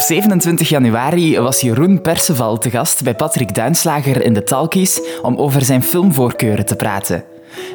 Op 27 januari was Jeroen Perceval te gast bij Patrick Duinslager in de Talkies om over zijn filmvoorkeuren te praten.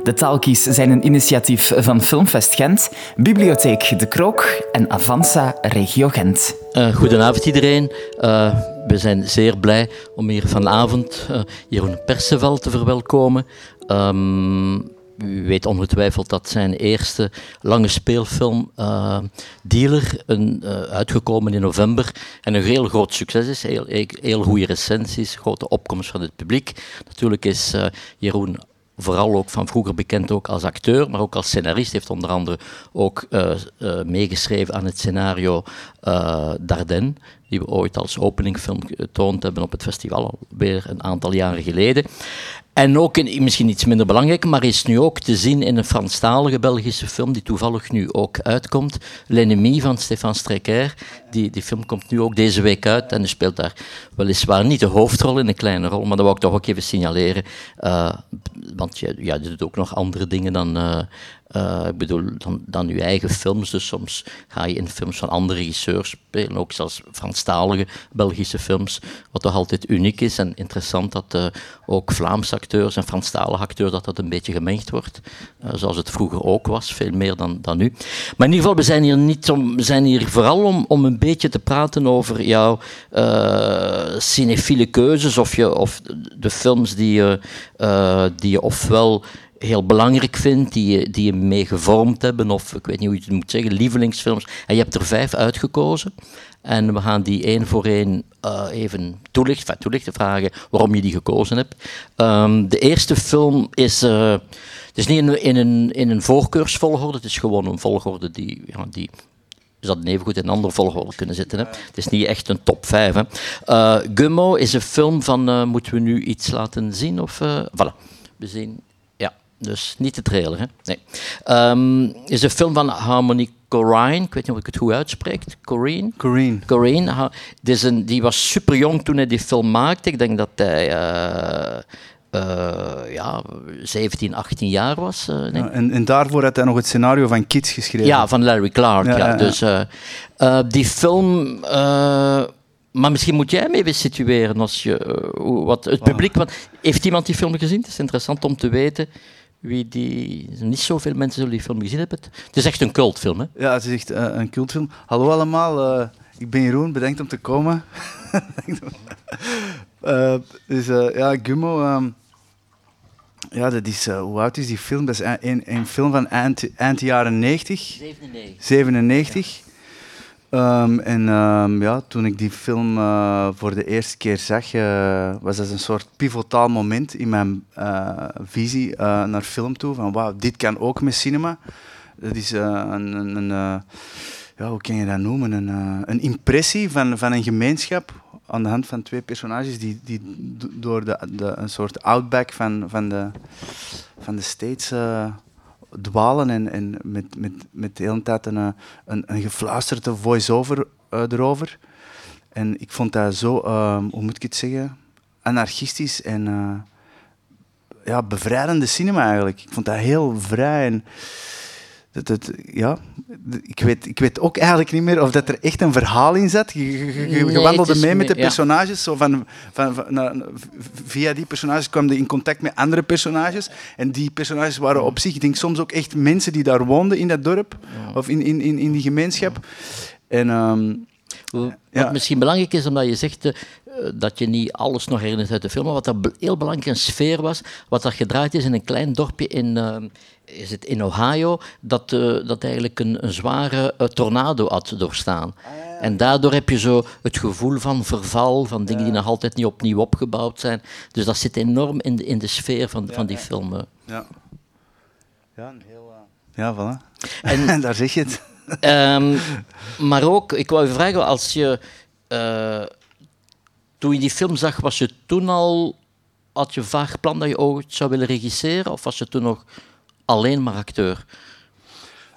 De Talkies zijn een initiatief van Filmfest Gent, Bibliotheek De Krook en Avanza Regio Gent. Uh, goedenavond iedereen. Uh, we zijn zeer blij om hier vanavond uh, Jeroen Perceval te verwelkomen. Um, u weet ongetwijfeld dat zijn eerste lange speelfilm uh, Dealer, een, uh, uitgekomen in november, en een heel groot succes is. Heel, heel goede recensies, grote opkomst van het publiek. Natuurlijk is uh, Jeroen vooral ook van vroeger bekend ook als acteur, maar ook als scenarist. heeft onder andere ook meegeschreven aan het scenario uh, Dardenne, die we ooit als openingfilm getoond hebben op het festival, alweer een aantal jaren geleden. En ook, misschien iets minder belangrijk, maar is nu ook te zien in een Franstalige Belgische film, die toevallig nu ook uitkomt. L'ennemi van Stefan Strecker. Die, die film komt nu ook deze week uit en hij speelt daar weliswaar niet de hoofdrol in een kleine rol, maar dat wil ik toch ook even signaleren. Uh, want je, ja, je doet ook nog andere dingen dan, uh, uh, ik bedoel, dan, dan je eigen films. Dus soms ga je in films van andere regisseurs spelen, ook zelfs Franstalige Belgische films, wat toch altijd uniek is en interessant dat uh, ook Vlaamse acteurs en Franstalige acteurs, dat dat een beetje gemengd wordt, uh, zoals het vroeger ook was, veel meer dan, dan nu. Maar in ieder geval, we zijn hier, niet om, we zijn hier vooral om, om een beetje te praten over jouw cinefiele keuzes of, je, of de films die die je ofwel heel belangrijk vindt, die je, die je mee gevormd hebben, of ik weet niet hoe je het moet zeggen, lievelingsfilms. En je hebt er vijf uitgekozen. En we gaan die één voor één uh, even toelichten, toelichten, vragen waarom je die gekozen hebt. Um, de eerste film is, uh, het is niet in, in, een, in een voorkeursvolgorde, het is gewoon een volgorde die, ja, die dat even goed in een andere volgorde kunnen zitten. Hè. Het is niet echt een top 5. Hè. Uh, Gummo is een film van, moeten we nu iets laten zien? Of, uh, voilà, we zien dus niet de trailer, hè? Nee. Um, is een film van Harmony Corrine. Ik weet niet of ik het goed uitspreek. Corrine? Corrine. Corrine. Is een, die was super jong toen hij die film maakte. Ik denk dat hij... Uh, uh, ja, 17, 18 jaar was. Uh, ja, en, en, daarvoor had hij nog het scenario van Kids geschreven. Ja, van Larry Clark. Ja, ja. Dus uh, die film maar misschien moet jij me even situeren als je, wat het publiek. Want heeft iemand die film gezien? Het is interessant om te weten wie die... Niet zoveel mensen zullen die film gezien hebben. Het is echt een cultfilm, hè? Ja, het is echt uh, een cultfilm. Hallo allemaal, uh, ik ben Jeroen, bedankt om te komen. uh, dus ja, Gummo... Um, ja, dat is, hoe oud is die film? Dat is een, een film van eind, eind jaren 90. 97. 97. Um, en um, ja, toen ik die film uh, voor de eerste keer zag, uh, was dat een soort pivotaal moment in mijn uh, visie naar film toe. Van wauw, dit kan ook met cinema. Dat is een, een, een ja, hoe kan je dat noemen? Een, een impressie van, van een gemeenschap aan de hand van twee personages die, die door de, de, een soort outback van, van, de, van de States dwalen en, en met, met, met de hele tijd een, een, een gefluisterde voice-over uh, erover. En ik vond dat zo, uh, hoe moet ik het zeggen, anarchistisch en uh, ja, bevrijdende cinema eigenlijk. Ik vond dat heel vrij en dat, dat, ja, ik weet, ik weet ook eigenlijk niet meer of dat er echt een verhaal in zat. Je, je, je nee, wandelde mee met de personages. Zo van, van, van nou, via die personages kwam je in contact met andere personages. En die personages waren op zich, ik denk soms ook echt mensen die daar woonden in dat dorp. Of in, in, in, in die gemeenschap. En, um, wat ja. misschien belangrijk is, omdat je zegt uh, dat je niet alles nog herinnert uit de film, maar wat er heel belangrijk een sfeer was, wat er gedraaid is in een klein dorpje in, uh, is het in Ohio, dat, uh, dat eigenlijk een, een zware tornado had doorstaan. Ah, ja. En daardoor heb je zo het gevoel van verval, van dingen ja. die nog altijd niet opnieuw opgebouwd zijn. Dus dat zit enorm in de, in de sfeer van, van die film. Ja, ja, een heel, ja voilà. En daar zeg je het. Um, maar ook, ik wou je vragen, als je, uh, toen je die film zag, was je toen al, had je vaag plan dat je ooit zou willen regisseren, of was je toen nog alleen maar acteur?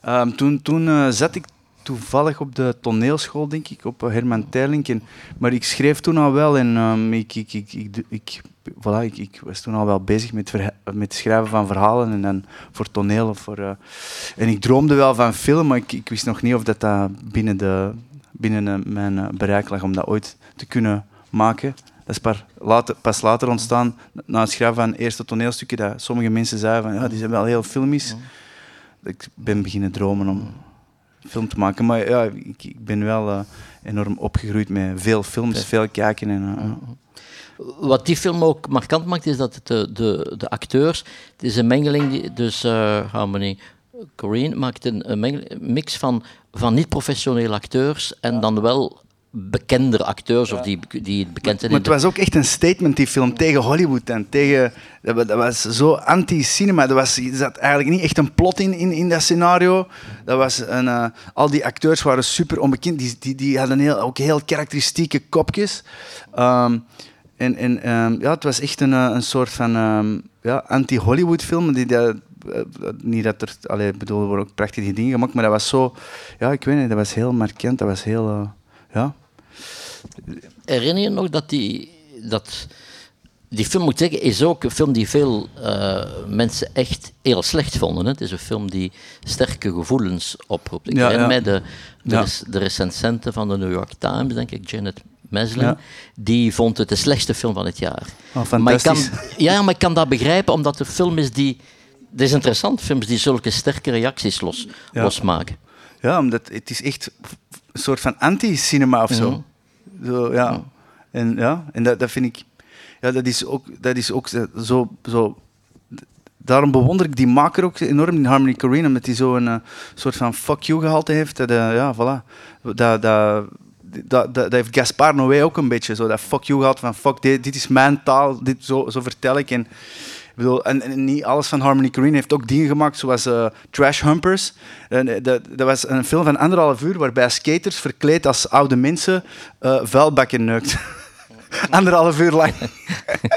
Um, toen toen uh, zat ik toevallig op de toneelschool, denk ik, op Herman Terlink. En, maar ik schreef toen al wel en um, ik, ik, ik, ik, ik, voilà, ik, was toen al wel bezig met, met schrijven van verhalen en dan voor toneel. Voor, uh, en ik droomde wel van film, maar ik, ik wist nog niet of dat, dat binnen, de, binnen eh, mijn eh, bereik lag om dat ooit te kunnen maken. Dat is pas later, pas later ontstaan, na het schrijven van eerste toneelstukken, dat sommige mensen zeiden van ja, die zijn wel heel filmisch. Ik ben beginnen dromen om film te maken. Maar ja, ik, ik ben wel eh, enorm opgegroeid met veel films, veel kijken. En, eh. Wat die film ook markant maakt, is dat het de, de, de acteurs, het is een mengeling, die, dus uh, Harmony Corrine maakt een, een mix van, van niet-professionele acteurs en dan wel bekendere acteurs of die, die bekend zijn. Maar het was ook echt een statement, die film, tegen Hollywood en tegen... Dat, wa- dat was zo anti-cinema. Er was, er zat eigenlijk niet echt een plot in, in, in dat scenario. Dat was een, eh, al die acteurs waren super onbekend. Die, die, die hadden heel, ook heel karakteristieke kopjes. Ehm, en en ehm, ja, het was echt een, eh, een soort van ehm, ja, anti-Hollywood film. Die, dat, eh, niet dat er... Allee, ik bedoel, er worden ook prachtige dingen gemaakt, maar dat was zo... Ja, ik weet niet, dat was heel markant. Dat was heel... ja, Herinner je nog dat die, dat die film, moet ik zeggen, is ook een film die veel eh, mensen echt heel slecht vonden. Hè? Het is een film die sterke gevoelens oproept. Ik Ja, herinner ja. mij de, de, Ja. rec- de recensente van de New York Times, denk ik, Janet Meslin, die vond het de slechtste film van het jaar. Oh, maar ik kan, fantastisch. ja, maar ik kan dat begrijpen, omdat een film is die... Het is interessant, films die zulke sterke reacties los, losmaken. Ja, omdat het is echt soort van anti-cinema of zo. zo ja. En, ja, en dat, dat vind ik... Ja, dat is ook, dat is ook zo, zo... Daarom bewonder ik die maker ook enorm in Harmony Korine, omdat hij zo'n een soort van fuck you gehalte heeft. Dat, eh, ja, voilà. Dat, dat, dat, dat, heeft Gaspar Noé ook een beetje, zo dat fuck you gehalte van fuck, dit, dit is mijn taal, dit, zo, zo vertel ik. En, bedoel, en, en niet alles van Harmony Korine heeft ook dingen gemaakt, zoals eh, Trash Humpers. En, eh, dat, dat was een film van anderhalf uur waarbij skaters verkleed als oude mensen eh vuilbakken neukt. anderhalf uur lang.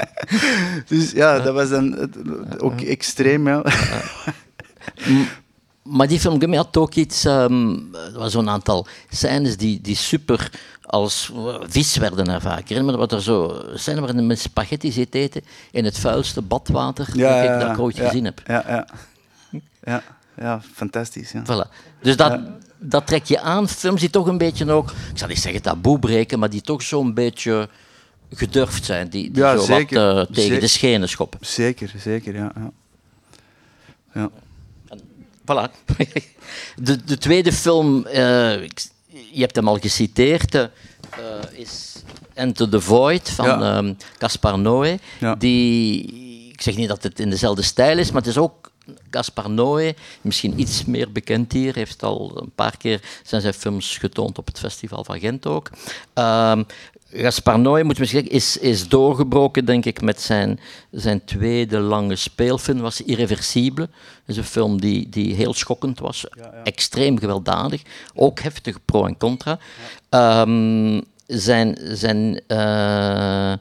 dus ja, dat was dan ook extreem. Ja. Maar die film Gummy had ook iets, ehm, er was zo'n aantal scènes die, die super als eh, vies werden ervaren. Ik herinner me wat er zo scènes waarin men spaghetti zit eten in het vuilste badwater denk ik, dat ik ooit ja, gezien heb. Ja, ja. ja, ja fantastisch. Ja. Voilà. Dus dat, dat trek je aan, films die toch een beetje ook, ik zal niet zeggen taboe breken, maar die toch zo'n beetje gedurfd zijn, die, die Ja, zo zeker. wat eh, tegen de schenen schoppen. Zeker, zeker, ja. ja. Voilà. De, de tweede film, eh, je hebt hem al geciteerd, eh, is Enter the Void van Ja. ehm, Caspar Noé. Ja. Die, ik zeg niet dat het in dezelfde stijl is, maar het is ook Caspar Noé, misschien iets meer bekend hier, heeft al een paar keer zijn zijn films getoond op het Festival van Gent ook. Ehm Gaspar Noé, moet misschien zeggen, is, is doorgebroken, denk ik, met zijn, zijn tweede lange speelfilm, was Irreversible. Dat is een film die, die heel schokkend was, extreem gewelddadig, ook heftig pro en contra. Ehm, zijn, zijn, eh,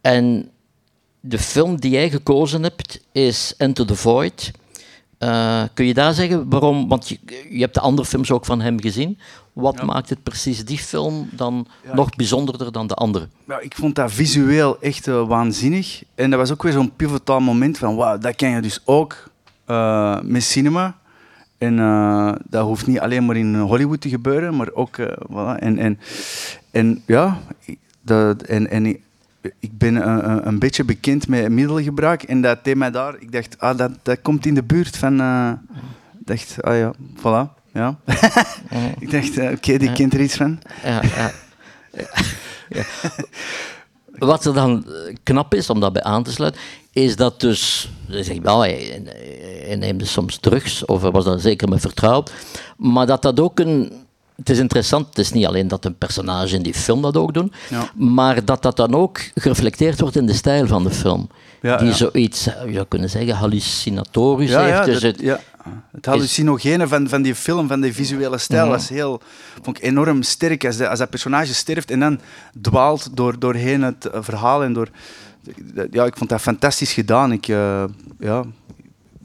en de film die jij gekozen hebt is Enter the Void. Eh, kun je daar zeggen waarom? Want je, je hebt de andere films ook van hem gezien. Wat maakt het precies die film dan nog bijzonderder dan de andere? Ja, ik vond dat visueel echt eh, waanzinnig. En dat was ook weer zo'n pivotaal moment van, wauw, dat kan je dus ook eh, met cinema. En eh, dat hoeft niet alleen maar in Hollywood te gebeuren, maar ook, voilà. En, en, en ja, ik- dat, en, en ik, ik ben een, een beetje bekend met middelgebruik. En dat mij daar, ik dacht, ah, dat, dat komt in de buurt van, ik dacht, ah ja, voilà. Ja. ik dacht, eh, oké, die kent er iets van. Ja, ja. Wat er dan knap is, om daarbij aan te sluiten, is dat dus... Je zegt, wel, hij, hij neemde soms drugs, of was daar zeker mee vertrouwd. Maar dat dat ook een... Het is interessant, het is niet alleen dat een personage in die film dat ook doet, Ja. maar dat dat dan ook gereflecteerd wordt in de stijl van de film. Ja, die ja. zoiets, je zou kunnen zeggen, hallucinatorisch heeft. ja, dus het, ja. Het hallucinogene van, van die film, van die visuele stijl, Mhm. was heel, vond ik enorm sterk. Als, de- als dat personage sterft en dan dwaalt door, doorheen het eh, verhaal. En door, ja, ik vond dat fantastisch gedaan. Ik, eh, ja,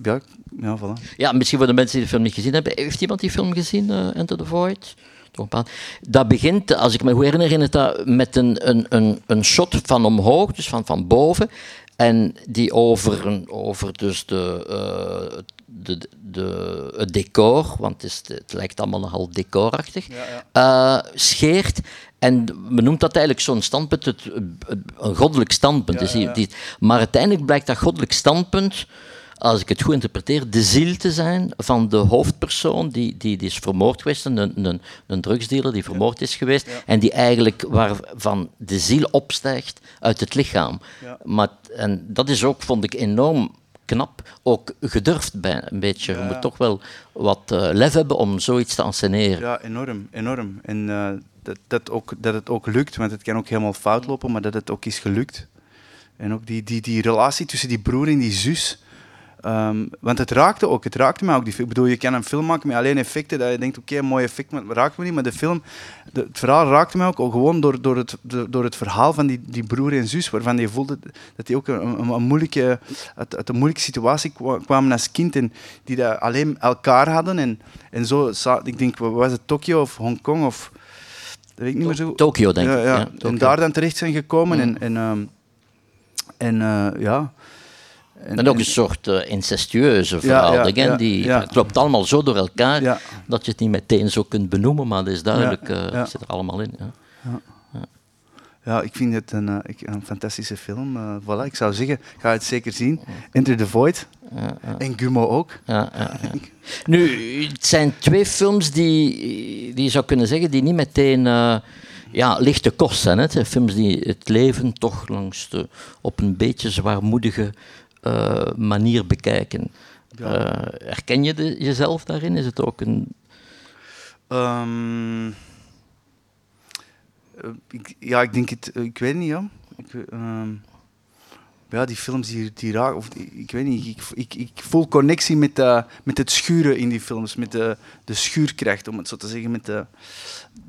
ja, ja, voilà. Ja, misschien voor de mensen die de film niet gezien hebben. Heeft iemand die film gezien, eh, Enter the Void? Toch een paar. Dat begint, als ik me goed herinner, in het, dat met een, een, een, een shot van omhoog, dus van, van boven. En die over, over dus de, de, de, het decor, want het, is, het lijkt allemaal nogal decorachtig, eh, scheert. En men noemt dat eigenlijk zo'n standpunt, het, een goddelijk standpunt. Dus die, maar uiteindelijk blijkt dat goddelijk standpunt als ik het goed interpreteer, de ziel te zijn van de hoofdpersoon die, die, die is vermoord geweest, een, een, een drugsdealer die vermoord is geweest, en die eigenlijk waarvan de ziel opstijgt uit het lichaam. Maar, en dat is ook, vond ik, enorm knap, ook gedurfd bij een beetje. Je moet toch wel wat uh, lef hebben om zoiets te anseneren. Ja, enorm, enorm. En uh, dat, dat, ook, dat het ook lukt, want het kan ook helemaal fout lopen, maar dat het ook is gelukt. En ook die, die, die relatie tussen die broer en die zus, Um, want het raakte ook, het raakte me ook. Die, ik bedoel, je kan een film maken met alleen effecten, dat je denkt, oké, okay, mooi effect, maar het raakt me niet. Maar de film, de, het verhaal raakte me ook, ook gewoon door, door, het, door het verhaal van die, die broer en zus, waarvan je voelde dat die ook een, een, een moeilijke, uit, uit, een moeilijke situatie kwamen als kind en die dat alleen elkaar hadden. En, en zo, ik denk, was het Tokio of Hongkong of... Dat weet ik niet meer zo. Tokio, denk ik. Ja, ja. En daar dan terecht zijn gekomen mm. en... en, um, en uh, ja... En, ook een soort uh, incestueuze verhaal. Ja, ja, die, Het loopt allemaal zo door elkaar dat je het niet meteen zo kunt benoemen, maar dat is duidelijk, uh, zit er allemaal in. Ja. ik vind het een, uh, een fantastische film. voilà, ik zou zeggen, ga het zeker zien. Enter the Void. En Gummo ook. nu, het zijn twee films die, die je zou kunnen zeggen, die niet meteen ja, lichte kost zijn. Hè? Films die het leven toch langs de, op een beetje zwaarmoedige uh, manier bekijken. Uh, herken je de, jezelf daarin? Is het ook een. Um, ik, ja, ik denk het. Ik weet niet, ja. Ik, um, ja, die films die, die raar, of ik weet niet, ik, ik, ik voel connectie met, uh, met het schuren in die films, met de, de schuurkracht, om het zo te zeggen, met de,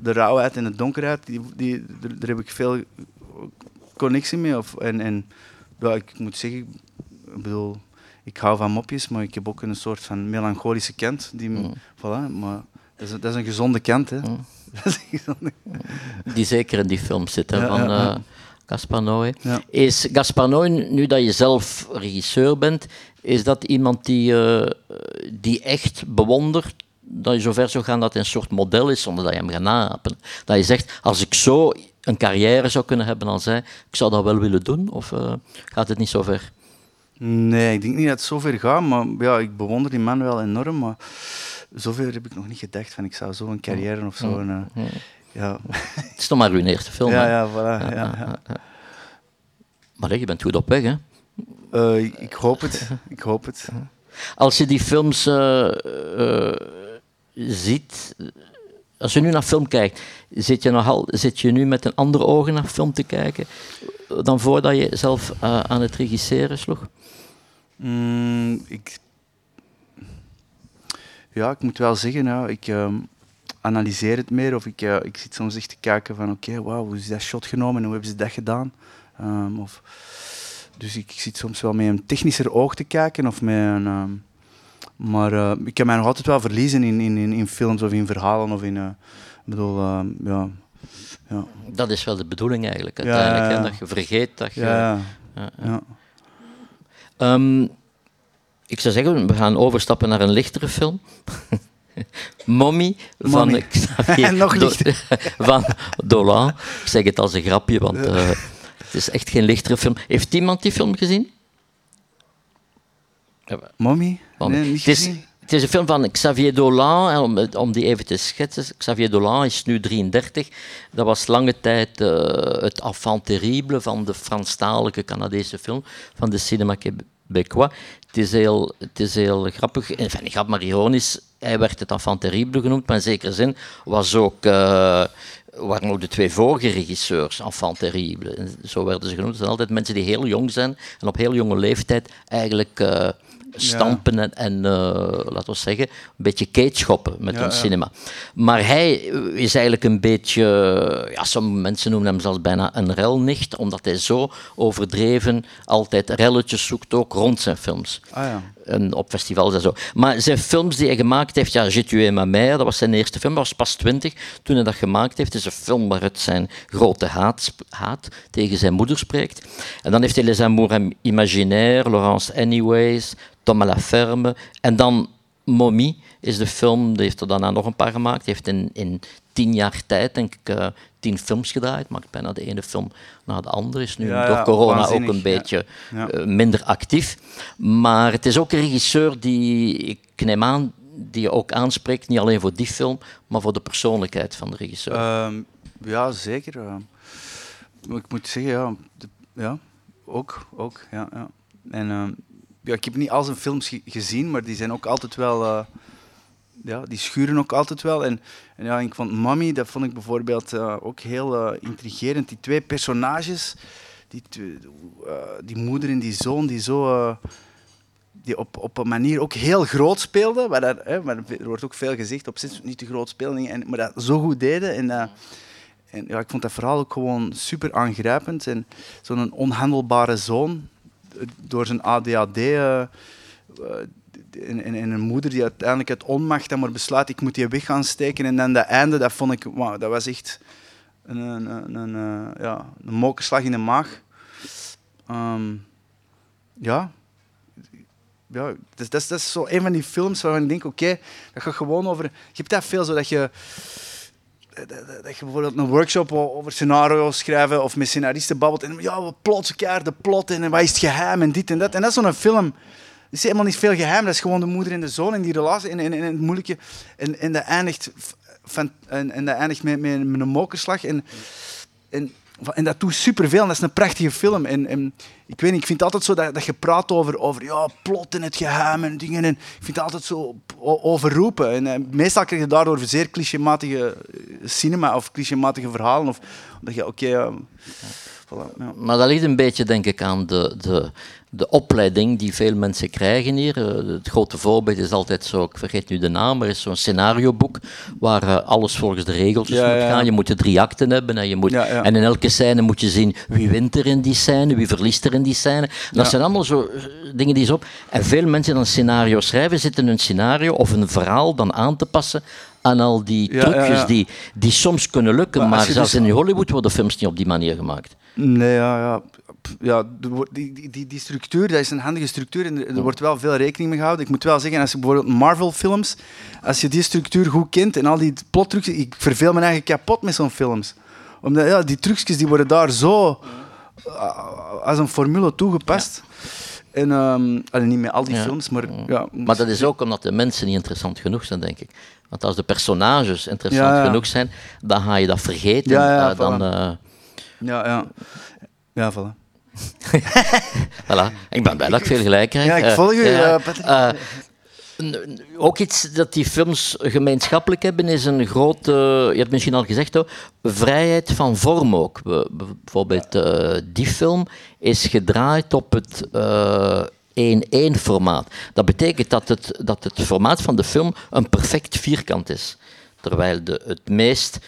de rauwheid en de donkerheid. Die, die, daar, heb ik veel connectie mee. Of, en, en ja, ik moet zeggen, ik bedoel, ik hou van mopjes, maar ik heb ook een soort van melancholische kant. Die, mm. voilà, maar dat is, dat is, een gezonde kant. Hè. Mm. gezonde... Die zeker in die film zit, hè, van uh, Gaspar Noé. Is Gaspar Noé, nu dat je zelf regisseur bent, is dat iemand die, uh, die echt bewondert dat je zover zou gaan dat hij een soort model is, zonder dat je hem gaat naapen. Dat je zegt, als ik zo een carrière zou kunnen hebben als hij, ik zou dat wel willen doen, of uh, gaat het niet zo ver? Nee, ik denk niet dat het zover gaat, maar ja, ik bewonder die man wel enorm, maar zover heb ik nog niet gedacht van ik zou zo een carrière of zo... Een, uh, ja. Het is toch maar uw eerste film, Ja, ja, voilà. Ja, ja, Maar je bent goed op weg, hè? Uh, ik hoop het, ik hoop het. Als je die films uh, ziet, als je nu naar film kijkt, zit je, nogal, zit je nu met een andere ogen naar film te kijken dan voordat je zelf aan het regisseren sloeg? Mm, ik, ja, ik moet wel zeggen, ik uh, analyseer het meer. Of ik, uh, ik zit soms echt te kijken van, oké, okay, wauw, hoe is dat shot genomen en hoe hebben ze dat gedaan? Um, of, dus ik, zit soms wel met een technischer oog te kijken. Of met een, um, maar uh, ik kan mij nog altijd wel verliezen in, in, in, films of in verhalen. Of in, ik bedoel, ja, ja. Dat is wel de bedoeling eigenlijk, uiteindelijk. Ja, ja, dat je vergeet dat je... ja. Um, ik zou zeggen, we gaan overstappen naar een lichtere film. Mommy van Xavier Nog Do van Dolan. Ik zeg het als een grapje, want uh, het is echt geen lichtere film. Heeft iemand die film gezien? Mommy? Nee, niet het, is, het is een film van Xavier Dolan, om, om die even te schetsen. Xavier Dolan is nu 33. Dat was lange tijd uh, het enfant terrible van de Franstalige Canadese film, van de Cinema Québécois. Het is heel, het is heel grappig, enfin, grappig, maar ironisch. Hij werd het enfant terrible genoemd, maar in zekere zin was ook... Uh, waren ook de twee vorige regisseurs enfant terrible. Zo werden ze genoemd. Het zijn altijd mensen die heel jong zijn en op heel jonge leeftijd eigenlijk uh, stampen en, en uh, laten we zeggen, een beetje keetschoppen met ja, cinema. Maar hij is eigenlijk een beetje, ja, sommige mensen noemen hem zelfs bijna een relnicht, omdat hij zo overdreven altijd relletjes zoekt, ook rond zijn films. Ah, ja. En op festivals en zo. Maar zijn films die hij gemaakt heeft, ja, J'ai tué ma mère, dat was zijn eerste film, was pas twintig toen hij dat gemaakt heeft. Het is een film waaruit zijn grote haat, haat tegen zijn moeder spreekt. En dan heeft hij Les Amours Imaginaires, Laurence Anyways, Tom à la Ferme. En dan Mommy is de film, die heeft er daarna nog een paar gemaakt. Die heeft in, in tien jaar tijd, denk ik, uh, tien films gedraaid. Maakt bijna de ene film na de andere. Is nu Ja, door ja, corona ook een beetje Ja. eh, minder actief. Maar het is ook een regisseur die, ik neem aan, die je ook aanspreekt. Niet alleen voor die film, maar voor de persoonlijkheid van de regisseur. Ehm, ja, zeker. ehm. Ik moet zeggen, ja, de- ja ook. ook ja, ja. En, ehm, ja, ik heb niet al zijn films ge- gezien, maar die zijn ook altijd wel... ja, die schuren ook altijd wel. En, en ja, ik vond Mommy, dat vond ik bijvoorbeeld eh, ook heel eh, intrigerend. Die twee personages, die, eh, die moeder en die zoon, die zo... die op, op een manier ook heel groot speelden. Maar, dat, hè, maar er wordt ook veel gezegd op zich niet te groot spelen. En, maar dat zo goed deden. En, en ja, ik vond dat verhaal ook gewoon super aangrijpend. En zo'n onhandelbare zoon, door zijn ADHD. En, en, en een moeder die uiteindelijk uit onmacht dan maar besluit, ik moet die weg gaan steken. En dan dat einde, dat vond ik, dat was echt een, een, een, eh, ja, een mokerslag in de maag. Ehm, ja, ja, dus dat, is, dat is zo een van die films waarvan ik denk, oké, dat gaat gewoon over... Je hebt dat veel zo dat je... Dat, dat- dat je bijvoorbeeld een workshop over scenario's schrijven of met scenaristen babbelt en ja, plotsen elkaar de plot en wat is het geheim en dit en dat. En dat is zo'n film. Is helemaal niet veel geheim, dat is gewoon de moeder en de zoon en die relatie en, en, en het moeilijke. En, en dat eindigt, van, en, eindigt met, met, een mokerslag. En, en, en dat doet superveel. En dat is een prachtige film. En, en ik weet niet, ik vind het altijd zo dat, dat je praat over, over ja, plot en het geheim en dingen. En ik vind het altijd zo overroepen. En eh, meestal krijg je daardoor zeer clichématige eh, cinema of clichématige verhalen. Of dat je, oké, ja. Maar dat ligt een beetje, denk ik, aan de, de, de opleiding die veel mensen krijgen hier. Eh, Het grote voorbeeld is altijd zo, ik vergeet nu de naam, maar is zo'n scenarioboek waar eh, alles volgens de regeltjes Ja, moet ja. gaan. Je moet de drie acten hebben en, je moet, Ja, en in elke scène moet je zien wie wint er in die scène, wie verliest er in die scène. Dat zijn allemaal zo eh, dingen die zo op. En veel mensen een scenario schrijven, zitten een scenario of een verhaal dan aan te passen aan al die trucjes. Die, die soms kunnen lukken, Maar zelfs dus- in Hollywood worden films niet op die manier gemaakt. Nee, ja, ja. Ja die, die, die, structuur, dat is een handige structuur en er, er wordt wel veel rekening mee gehouden. Ik moet wel zeggen, als je bijvoorbeeld Marvel-films, als je die structuur goed kent en al die plottrucs, ik verveel me eigenlijk kapot met zo'n films. Omdat ja, die trucjes die worden daar zo uh, als een formule toegepast. En ehm, allee, niet met al die Ja. films, maar ja. Maar dat is ook omdat de mensen niet interessant genoeg zijn, denk ik. Want als de personages interessant Ja, genoeg zijn, dan ga je dat vergeten. Ja, ja, Eh, dan, voilà. eh, Ja, ja. Ja, voilà. voilà. Ik ben blij dat ik veel gelijk krijg. Ja, ik Eh, volg u, ja, eh, eh, ook iets dat die films gemeenschappelijk hebben, is een grote, je hebt misschien al gezegd, hoor, vrijheid van vorm ook. Bijvoorbeeld die film is gedraaid op het eh 1-1 formaat. Dat betekent dat het, dat het formaat van de film een perfect vierkant is. Terwijl de, het meest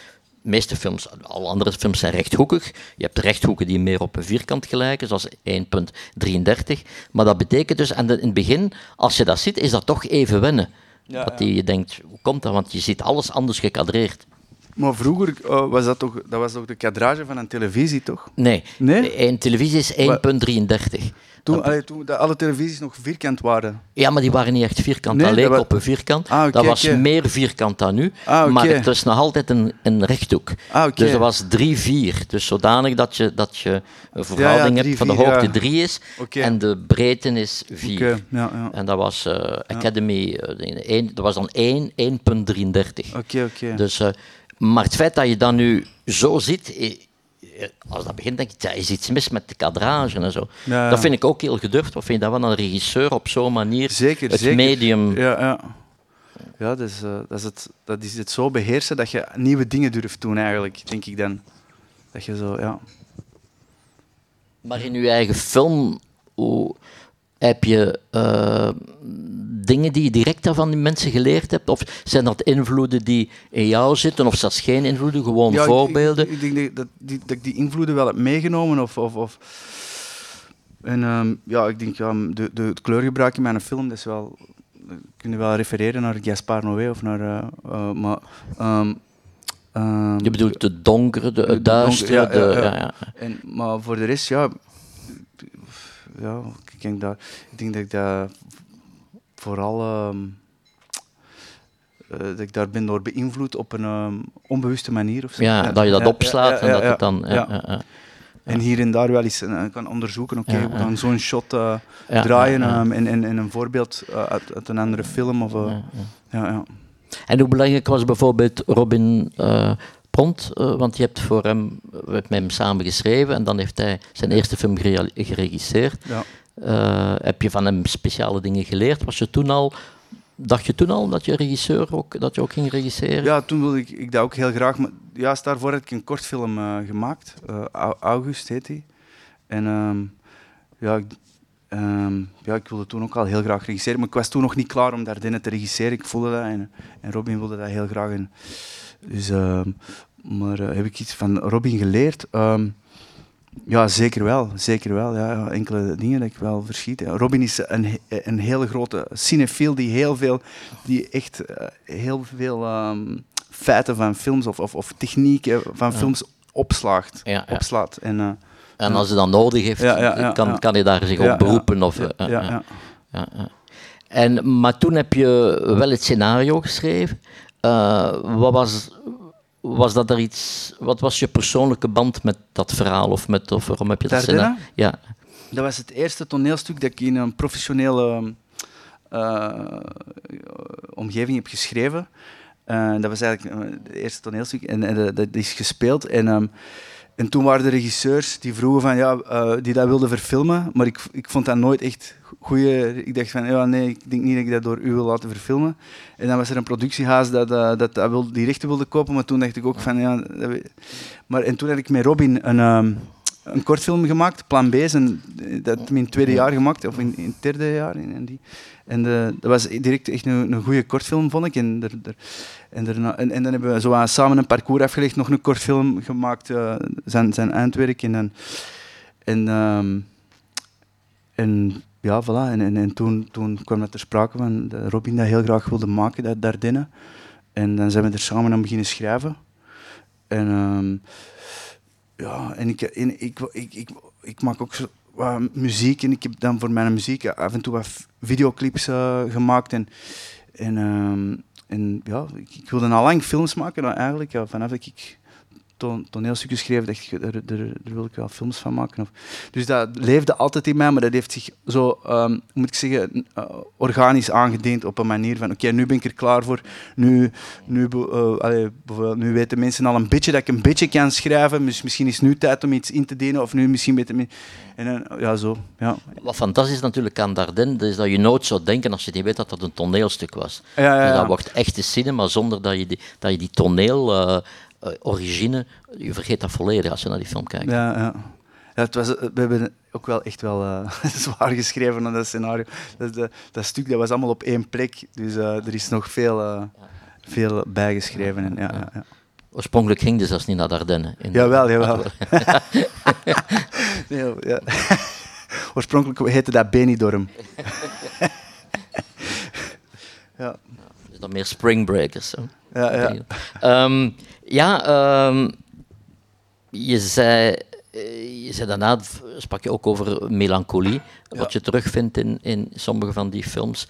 meeste films, alle andere films zijn rechthoekig. Je hebt rechthoeken die meer op een vierkant gelijken, zoals 1.33. Maar dat betekent dus, en de- in het begin, als je dat ziet, is dat toch even wennen. Ja, dat ja. die, je denkt, hoe komt dat? Want je ziet alles anders gekadreerd. Maar vroeger eh, was dat toch, dat was toch de kadrage van een televisie, toch? Nee, Nee? een televisie is 1.33. Toen, allee, toen alle televisies nog vierkant waren. Ja, maar die waren niet echt vierkant. Nee, dat leek op een vierkant. Ah, dat was meer vierkant dan nu. Ah. Maar het is nog altijd een, een rechthoek. Ah. Dus dat was 3-4. Dus zodanig dat je, dat je een verhouding hebt van de 3-4, ja. hoogte 3 is en de breedte is 4. Oké, ja, ja. En dat was eh, Academy, één- dat was dan 1, 1.33. Oké, oké. Dus, eh, maar het feit dat je dat nu zo ziet, als dat begint, denk ik, ja, is iets mis met de kadrage en zo. Ja. Dat vind ik ook heel gedurfd. Wat vind je dat van een regisseur op zo'n manier Zeker, het zeker. medium... Ja, ja. Ja, dat is, eh, dat, is het, dat is het zo beheersen dat je nieuwe dingen durft doen, eigenlijk, denk ik dan. Dat je zo, ja. Maar in je eigen film, hoe, heb je eh, dingen die je direct daarvan die mensen geleerd hebt? Of zijn dat invloeden die in jou zitten, of zelfs geen invloeden, gewoon ja, voorbeelden? Ik, ik denk dat, dat, die, dat ik die invloeden wel heb meegenomen. Of, of, of En ehm, ja, ik denk, ja, de, de, het kleurgebruik in mijn film, dat is wel... Kun je wel refereren naar Gaspar Noé of naar... eh, maar, ehm, ehm, Je bedoelt de donkere, de, de duistere, ja, ja. En, maar voor de rest, ja, ja ik, denk dat, ik denk dat ik dat vooral eh, dat ik daar ben door beïnvloed op een ehm, onbewuste manier. Of zo. Ja, dat je dat ja, opslaat en dat het dan... En hier en daar wel eens eh, kan onderzoeken, oké, Ja, we gaan zo'n shot eh, draaien en, en, en een voorbeeld uit, uit een andere film. Of, Ja, ja. ja, ja. En hoe belangrijk was bijvoorbeeld Robin eh eh, want je hebt voor hem, we hebben met hem samen geschreven en dan heeft hij zijn eerste film geregisseerd. Ja. Eh, heb je van hem speciale dingen geleerd? Was je toen al, dacht je toen al dat je regisseur ook, dat je ook ging regisseren? Ja, toen wilde ik, ik dat ook heel graag. Maar juist daarvoor had ik een kortfilm eh, gemaakt. Eh, Au- August heet die. En ehm, ja, ik, ehm, ja, ik wilde toen ook al heel graag regisseren. Maar ik was toen nog niet klaar om daarbinnen te regisseren. Ik voelde dat en, en Robin wilde dat heel graag. En, dus, ehm, maar eh, heb ik iets van Robin geleerd? Ehm, ja, zeker wel. Zeker wel. Ja, ja, enkele dingen dat ik wel verschiet. Ja, Robin is een, een hele grote cinefiel die heel veel, die echt eh, heel veel ehm, feiten van films of, of, of technieken van films opslaagt, opslaat. En, eh, En als hij dan nodig heeft, kan, kan hij daar zich op beroepen? Of, ja. En, maar toen heb je wel het scenario geschreven. Wat, was, was dat er iets, wat was je persoonlijke band met dat verhaal? Of, met, of waarom heb je dat scenario? Ja, Dat was het eerste toneelstuk dat ik in een professionele eh, omgeving heb geschreven. Eh, dat was eigenlijk eh, het eerste toneelstuk en, en dat- dat is gespeeld. En, ehm, en toen waren de regisseurs die vroegen van ja, die dat wilden verfilmen, maar ik, ik vond dat nooit echt goeie. Ik dacht van ja, nee, ik denk niet dat ik dat door u wil laten verfilmen. En dan was er een productiehuis dat, eh, dat, dat wil, die rechten wilde kopen, maar toen dacht ik ook van ja. dat maar en toen had ik met Robin een. ehm, een kortfilm gemaakt, Plan B, is een, dat heb ik in het tweede jaar gemaakt, of in, in het derde jaar. In, in die. En eh, dat was direct echt een, een goede kortfilm, vond ik. En, en, daarna- en, en dan hebben we zo samen een parcours afgelegd, nog een kortfilm gemaakt, eh, zijn, zijn eindwerk. En, en, ehm, en ja, voilà. En, en, en toen, toen kwam het ter sprake van dat Robin dat heel graag wilde maken, dat Dardenne. En dan zijn we er samen aan beginnen schrijven. En ehm, ja, en ik, en ik, ik, ik, ik maak ook wat muziek en ik heb dan voor mijn muziek af en toe wat videoclips eh, gemaakt. En, en, ehm, en ja, ik, ik wilde al lang films maken, eigenlijk. Ja, vanaf dat ik to- toneelstukjes schreef, dacht ik, daar, daar, daar wil ik wel films van maken. Of, dus dat leefde altijd in mij, maar dat heeft zich zo, ehm, moet ik zeggen, eh, organisch aangediend op een manier van, oké, nu ben ik er klaar voor. Nu, nu, allee, bijvoorbeeld, nu weten mensen al een beetje dat ik een beetje kan schrijven. Dus misschien is het nu tijd om iets in te dienen, of nu misschien beter... En dan, ja, zo. Ja. Wat fantastisch natuurlijk aan Dardenne, dat is dat je nooit zou denken als je niet weet dat dat een toneelstuk was. Ja, ja, Dus dat wordt echte cinema zonder dat je die, dat je die toneel, eh, origine, je vergeet dat volledig als je naar die film kijkt. Ja, ja. Ja, het was, we hebben ook wel echt wel eh, zwaar geschreven aan dat scenario. Dat, dat, dat stuk dat was allemaal op één plek, dus eh, er is nog veel, eh, veel bijgeschreven. En, ja, ja, ja. Oorspronkelijk ging dus zelfs niet naar Dardenne. In Jawel, jawel. Nee, ja. Oorspronkelijk heette dat Benidorm. ja, Is dat meer Springbreakers? Zo. ja, ja. Ja, ehm, je zei, eh, je zei daarna, sprak je ook over melancholie, wat je terugvindt in, in sommige van die films.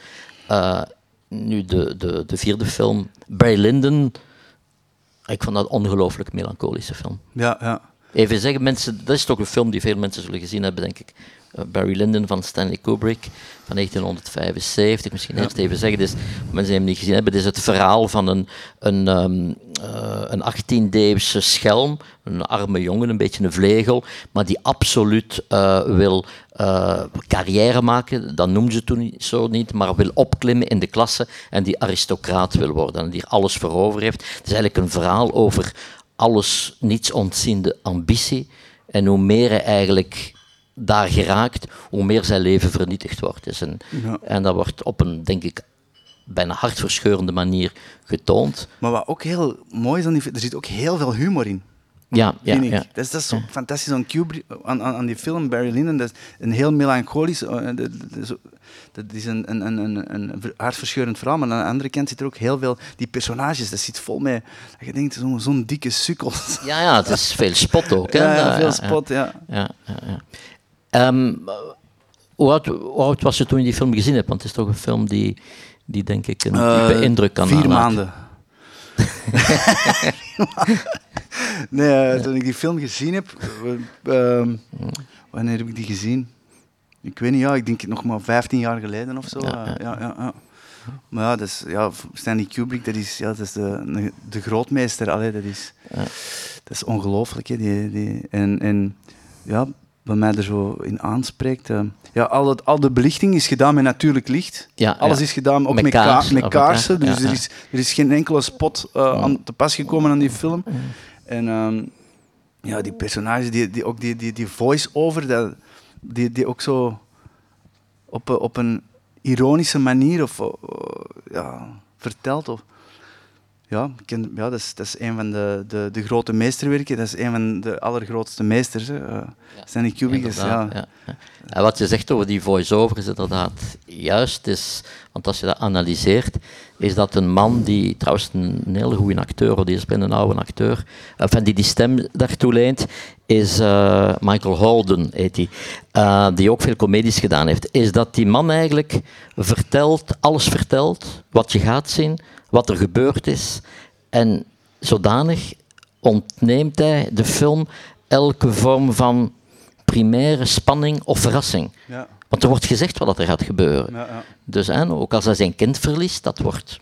Eh, nu, de, de, de vierde film, Barry Lyndon, ik vond dat een ongelooflijk melancholische film. ja, ja. Even zeggen, mensen, dat is toch een film die veel mensen zullen gezien hebben, denk ik. Eh, Barry Lyndon van Stanley Kubrick van 1975. Misschien eerst even zeggen, dus, mensen die hem niet gezien hebben, dit is het verhaal van een, een, ehm, eh, een 18-eeuwse schelm, een arme jongen, een beetje een vlegel, maar die absoluut eh, wil eh, carrière maken, dat noemden ze toen zo niet, maar wil opklimmen in de klasse en die aristocraat wil worden en die alles voor over heeft. Het is eigenlijk een verhaal over alles niets ontziende ambitie. En hoe meer hij eigenlijk daar geraakt, hoe meer zijn leven vernietigd wordt. Dus en, Ja. en dat wordt op een, denk ik, bijna hartverscheurende manier getoond. Maar wat ook heel mooi is, aan die, er zit ook heel veel humor in. Ja, ja, ja. Dat is, dat is zo fantastisch aan Kubrick, aan, aan, aan die film Barry Lyndon. Dat is een heel melancholisch, eh, dat, is- een, een, een, een, een ver- hartverscheurend verhaal, maar aan de andere kant zit er ook heel veel, die personages, dat zit vol met, dat je denkt, zo'n zo'n dikke sukkels. Ja, ja, het is veel spot ook. Hè? Ja, veel spot, ja. Ja, ja, ja. Ehm, hoe, oud, hoe oud was je toen je die film gezien hebt? Want het is toch een film die, die denk ik een diepe Eh, indruk kan Vier nalaten. maanden. nee, eh, toen ik die film gezien heb, eh, ehm, wanneer heb ik die gezien? Ik weet niet, ja, ik denk nog maar 15 jaar geleden of zo. Ja, Ja, ja. ja. Maar ja, dat is, ja, Stanley Kubrick, dat is, ja, dat is de, de grootmeester. Allee, dat, is, Ja. dat is ongelooflijk. hè, Die, die, en, en ja, wat mij er zo in aanspreekt. eh, ja, al, het, al de belichting is gedaan met natuurlijk licht. Ja, Alles ja. is gedaan ook Met met, kaars, kaarsen. Dus. Er, is, er is geen enkele spot eh, aan te pas gekomen aan die film. En ehm, ja, die personages, die, die, ook die, die, die voice-over, dat- die, die ook zo op, een- op een ironische manier of, eh, ja, vertelt. Of, ja, ken, ja dat, is, dat is een van de, de, de grote meesterwerken. Dat is een van de allergrootste meesters. Hè. Eh, Stanley Kubrick is, ja. Ja. En wat je zegt over die voice-over is inderdaad juist. Is, want als je dat analyseert, is dat een man die, trouwens een, een hele goede acteur, die is bijna een oude acteur, enfin, die die stem daartoe leent, is eh, Michael Holden, heet hij, eh, die ook veel comedies gedaan heeft. Is dat die man eigenlijk vertelt, alles vertelt, wat je gaat zien, wat er gebeurd is. En zodanig ontneemt hij de film elke vorm van primaire spanning of verrassing. Ja, Want er wordt gezegd wat er gaat gebeuren. ja, ja. Dus hè, ook als hij zijn kind verliest, dat wordt,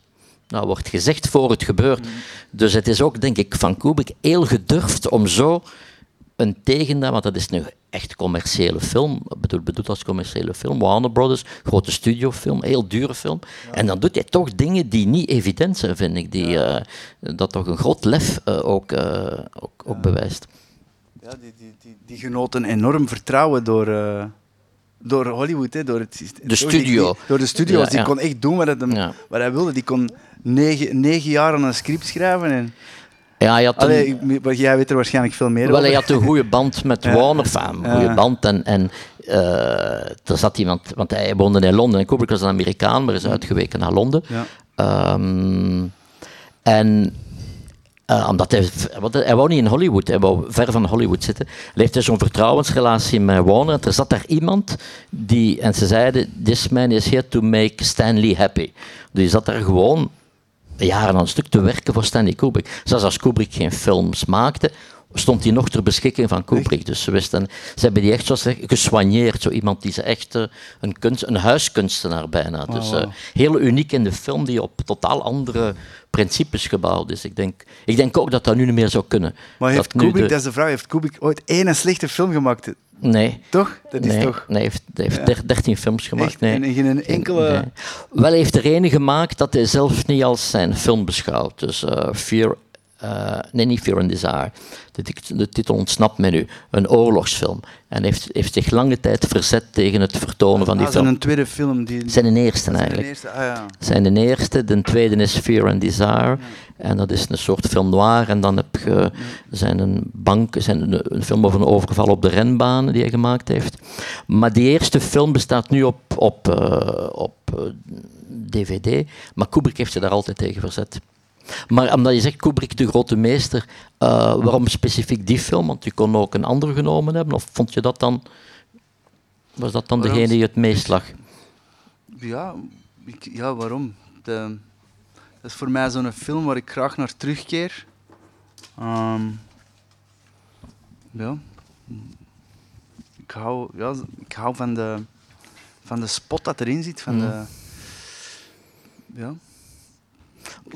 nou, wordt gezegd voor het gebeurt. Dus het is ook, denk ik, van Kubrick heel gedurfd om zo een tegendaan, want dat is nu echt commerciële film, bedoel, bedoeld als commerciële film, Warner Brothers, grote studiofilm, heel dure film. En dan doet hij toch dingen die niet evident zijn, vind ik, die, eh, dat toch een groot lef eh, ook, eh, ook, ook bewijst. Ja, die, die, die, die genoten enorm vertrouwen door, door Hollywood, hè, door het systeem. De studio. die- door de studio's. Ja, die kon echt doen wat, het hem, Ja. wat hij wilde. Die kon negen, negen jaar aan een script schrijven. En, Ja, hij had een- Allee, jij weet er waarschijnlijk veel meer Wel, over. hij had een goede band met Ja. Warner, een goede band. En, en eh, er zat iemand, want hij woonde in Londen en Kubrick was een Amerikaan, maar is uitgeweken naar Londen. Ja. Ehm, en eh, omdat hij, want hij wou niet in Hollywood, hij wou ver van Hollywood zitten. Hij heeft dus zo'n vertrouwensrelatie met Warner. En er zat daar iemand die, en ze zeiden, this man is here to make Stanley happy. Dus die zat daar gewoon jaren aan een stuk te werken voor Stanley Kubrick. Zelfs als Kubrick geen films maakte, stond hij nog ter beschikking van Kubrick. Dus ze wisten, ze hebben die echt zoals gesoigneerd. Zo iemand die ze echt eh, een, kunst, een huiskunstenaar bijna. Dus eh, heel uniek in de film die op totaal andere principes gebouwd is. Ik denk, ik denk ook dat dat nu niet meer zou kunnen. Maar heeft dat Kubrick, de- dat is de vraag, heeft Kubrick ooit één slechte film gemaakt? Nee. Toch? Dat is nee, toch... nee, hij heeft, hij heeft der- 13 films gemaakt. Echt? nee. En geen enkele- Nee. Wel heeft er ene gemaakt dat hij zelf niet als zijn film beschouwt. Dus Fear, eh, nee, niet Fear and Desire. De, de titel ontsnapt me nu. Een oorlogsfilm. En heeft, heeft zich lange tijd verzet tegen het vertonen van die Ah, film. zo'n tweede film. Die, Zijn een eerste zijn eigenlijk. de eerste, ah, ja. Zijn de eerste, de tweede is Fear and Desire. En dat is een soort film noir. En dan heb je zijn een bank, zijn een, een film over een overval op de renbanen die hij gemaakt heeft. Maar die eerste film bestaat nu op, op, eh, op eh, DVD. Maar Kubrick heeft zich daar altijd tegen verzet. Maar omdat je zegt Kubrick de grote meester, eh, waarom specifiek die film? Want je kon ook een andere genomen hebben. Of vond je dat dan, was dat dan Waarom? degene die het meest lag? Ja, ik, ja waarom? De, dat is voor mij zo'n film waar ik graag naar terugkeer. Ehm, ja. Ik hou, ja, ik hou van de, van de spot dat erin zit. Van de, ja.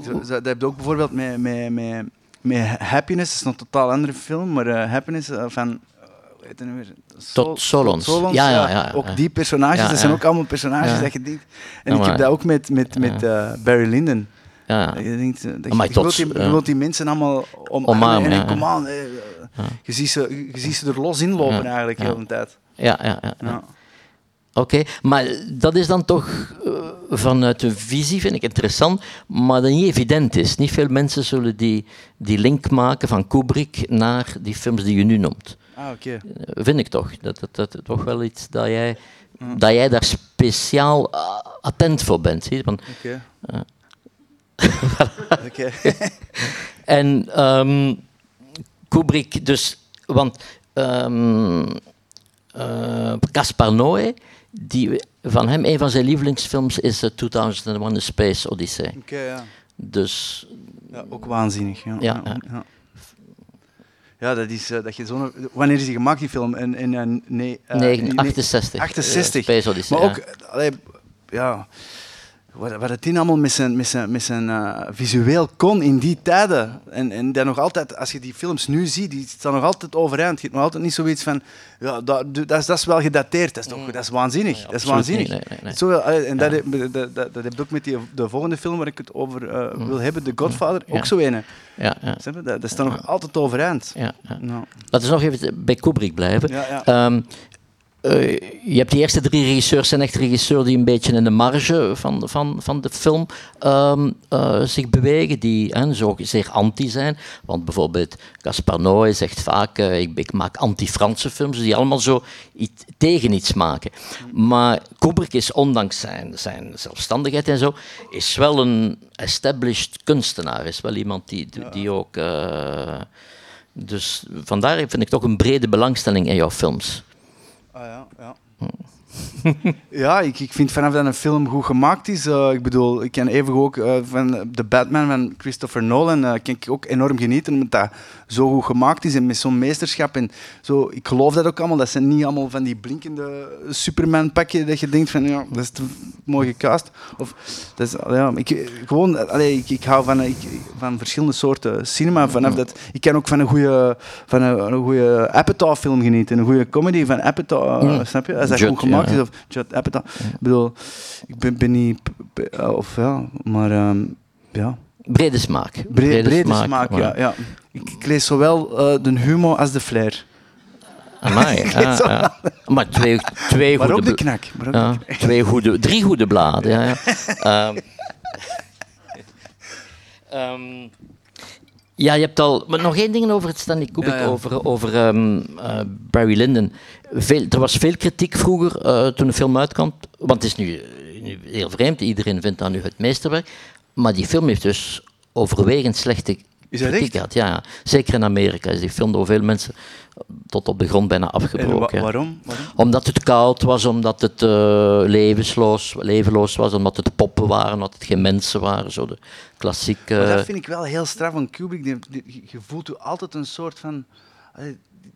Zo- Dat heb je ook bijvoorbeeld met, met, met, met Happiness. Dat is een totaal andere film, maar eh, Happiness eh, van... eh, het nu weer? Sol- Tot Solons. Solons, Ja, ja, ja, Ook die personages, dat zijn ook allemaal personages dat je denkt... En ik heb dat ook met, met, met eh, Barry Lyndon. Ja. Je denkt, eh, dat je, wilt die, je ja. wilt die mensen allemaal omarmen. Omarmen, en kom aan, eh, je, ziet ze, je ziet ze er los in lopen eigenlijk heel de hele tijd. Ja, ja, ja. Oké, maar dat is dan toch uh, vanuit een visie, vind ik interessant, maar dat niet evident is. Niet veel mensen zullen die, die link maken van Kubrick naar die films die je nu noemt. Ah, oké. Okay. vind ik toch. Dat, dat, dat, toch wel iets dat jij, dat jij daar speciaal uh, attent voor bent. Oké. Okay. Oké. en um, Kubrick, dus, want um, Gaspar Noé, die, van hem, een van zijn lievelingsfilms is uh, 2001 A Space Odyssey. Oké, okay, ja. Dus... Ja, ook waanzinnig. Ja. Ja, ja. ja. dat is uh, dat je zo'n. Wanneer is die gemaakt, die film? In, in, in nee, uh, 9, 68. 68. Space Odyssey. Maar ook, allee, ja wat, het in allemaal met zijn, met zijn, met zijn uh, visueel kon in die tijden. En, en dat nog altijd, als je die films nu ziet, die staan nog altijd overeind. Je hebt nog altijd niet zoiets van, ja, dat, dat, is, dat is wel gedateerd. Dat is, toch, dat is waanzinnig. Dat is waanzinnig. Nee, nee, en dat, ja. dat, dat, dat, dat heb ik ook met die, de volgende film waar ik het over uh, wil hebben, The Godfather, ook zo een. Ja, ja. Dat, dat staat nog altijd overeind. Ja, ja. Nou. Laten we nog even bij Kubrick blijven. Um, uh, je hebt die eerste drie regisseurs zijn echt regisseurs die een beetje in de marge van, van, van de film um, uh, zich bewegen, die hè, zo zeer anti zijn. Want bijvoorbeeld Gaspar Noé zegt vaak, uh, ik, ik, maak anti-Franse films, die allemaal zo tegen iets maken. Maar Kubrick is, ondanks zijn, zijn zelfstandigheid en zo, is wel een established kunstenaar, is wel iemand die, die ja. ook... dus vandaar vind ik toch een brede belangstelling in jouw films. Ja, ja, ja. Mm. ja, ik, ik vind vanaf dat een film goed gemaakt is, uh, ik bedoel, ik ken even ook uh, van de Batman van Christopher Nolan, uh, kan ik ook enorm genieten, omdat dat zo goed gemaakt is en met zo'n meesterschap. En zo, ik geloof dat ook allemaal, dat zijn niet allemaal van die blinkende Superman-pakje dat je denkt van, ja, dat is te mooi gecast. Of, dat is, ja, ik, gewoon, allee, ik, ik hou van, ik, van verschillende soorten cinema. Vanaf dat, ik kan ook van een goede, van een, een goede Apatow-film genieten, een goede comedy van Apatow, snap je? Als dat goed gemaakt ja. is, of Judd Apatow. Ik bedoel, ik ben, ben niet, of ja, maar um, ja. Brede smaak. Brede, Brede brede smaak, smaak, ja. ja. Ik, ik lees zowel uh, de humor als de flair. Amai, ja, ja. Maar twee, twee Maar goede... de knak. Maar ook de Ja, knak. twee goede, drie goede bladen. Ja, ja. Ehm, ehm, ja, je hebt al. Maar nog één ding over het Stanley Kubrick, Ja, ja. over, over ehm, eh, Barry Lyndon. Veel, er was veel kritiek vroeger eh, toen de film uitkwam. Want het is nu, nu heel vreemd, iedereen vindt dat nu het meesterwerk. Maar die film heeft dus overwegend slechte Is dat kritiek echt? gehad. Ja, ja. zeker in Amerika is die film door veel mensen tot op de grond bijna En afgebroken. wa- waarom? waarom? Omdat het koud was, omdat het eh, levensloos, levenloos was, omdat het poppen waren, omdat het geen mensen waren. Zo de klassieke... Maar dat vind ik wel heel straf van Kubrick. Die, die- je voelt u altijd een soort van...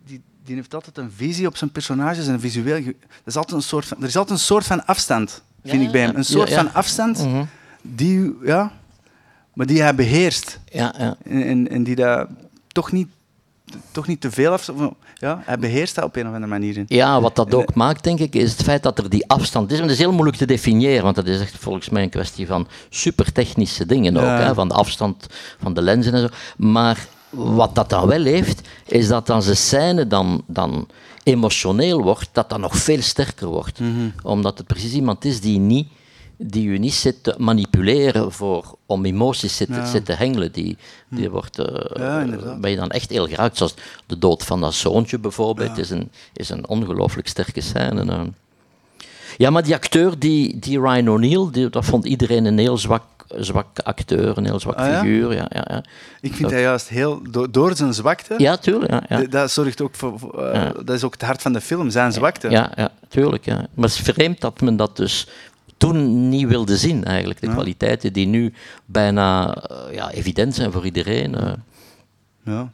Die, die heeft altijd een visie op zijn personages en visueel... Er is altijd een soort van, er is altijd een soort van afstand, vind Ja, ik bij hem. Een soort Ja, ja. van afstand Mhm. die... Ja, maar die hij beheerst. Ja, ja. En, en, en die daar toch niet, toch niet te veel afstand... Ja, hij beheerst dat op een of andere manier. in. ja, wat dat ook maakt, denk ik, is het feit dat er die afstand is. En dat is heel moeilijk te definiëren, want dat is echt volgens mij een kwestie van supertechnische dingen ook. Ja. Hè, van de afstand van de lenzen en zo. Maar wat dat dan wel heeft, is dat als de scène dan, dan emotioneel wordt, dat dat nog veel sterker wordt. Mhm. Omdat het precies iemand is die niet die u niet zit te manipuleren voor, om emoties zit, Ja. zit te hengelen. Die, die wordt, eh, Ja, inderdaad. ben je dan echt heel geraakt. Zoals de dood van dat zoontje bijvoorbeeld, is een, is een ongelooflijk sterke scène. eh. Ja, maar die acteur, die, die Ryan O'Neill, dat vond iedereen een heel zwak, zwak acteur, een heel zwak Ah, figuur. Ja, ja, ja. Ik vind hij juist heel... Door, door zijn zwakte... ja tuurlijk. Ja, Dat zorgt ook voor... eh. Dat is ook het hart van de film, zijn zwakte. Ja, ja, tuurlijk. Ja. Maar het is vreemd dat men dat dus toen niet wilde zien, eigenlijk. De Ja. kwaliteiten die nu bijna eh, ja, evident zijn voor iedereen. eh. Ja.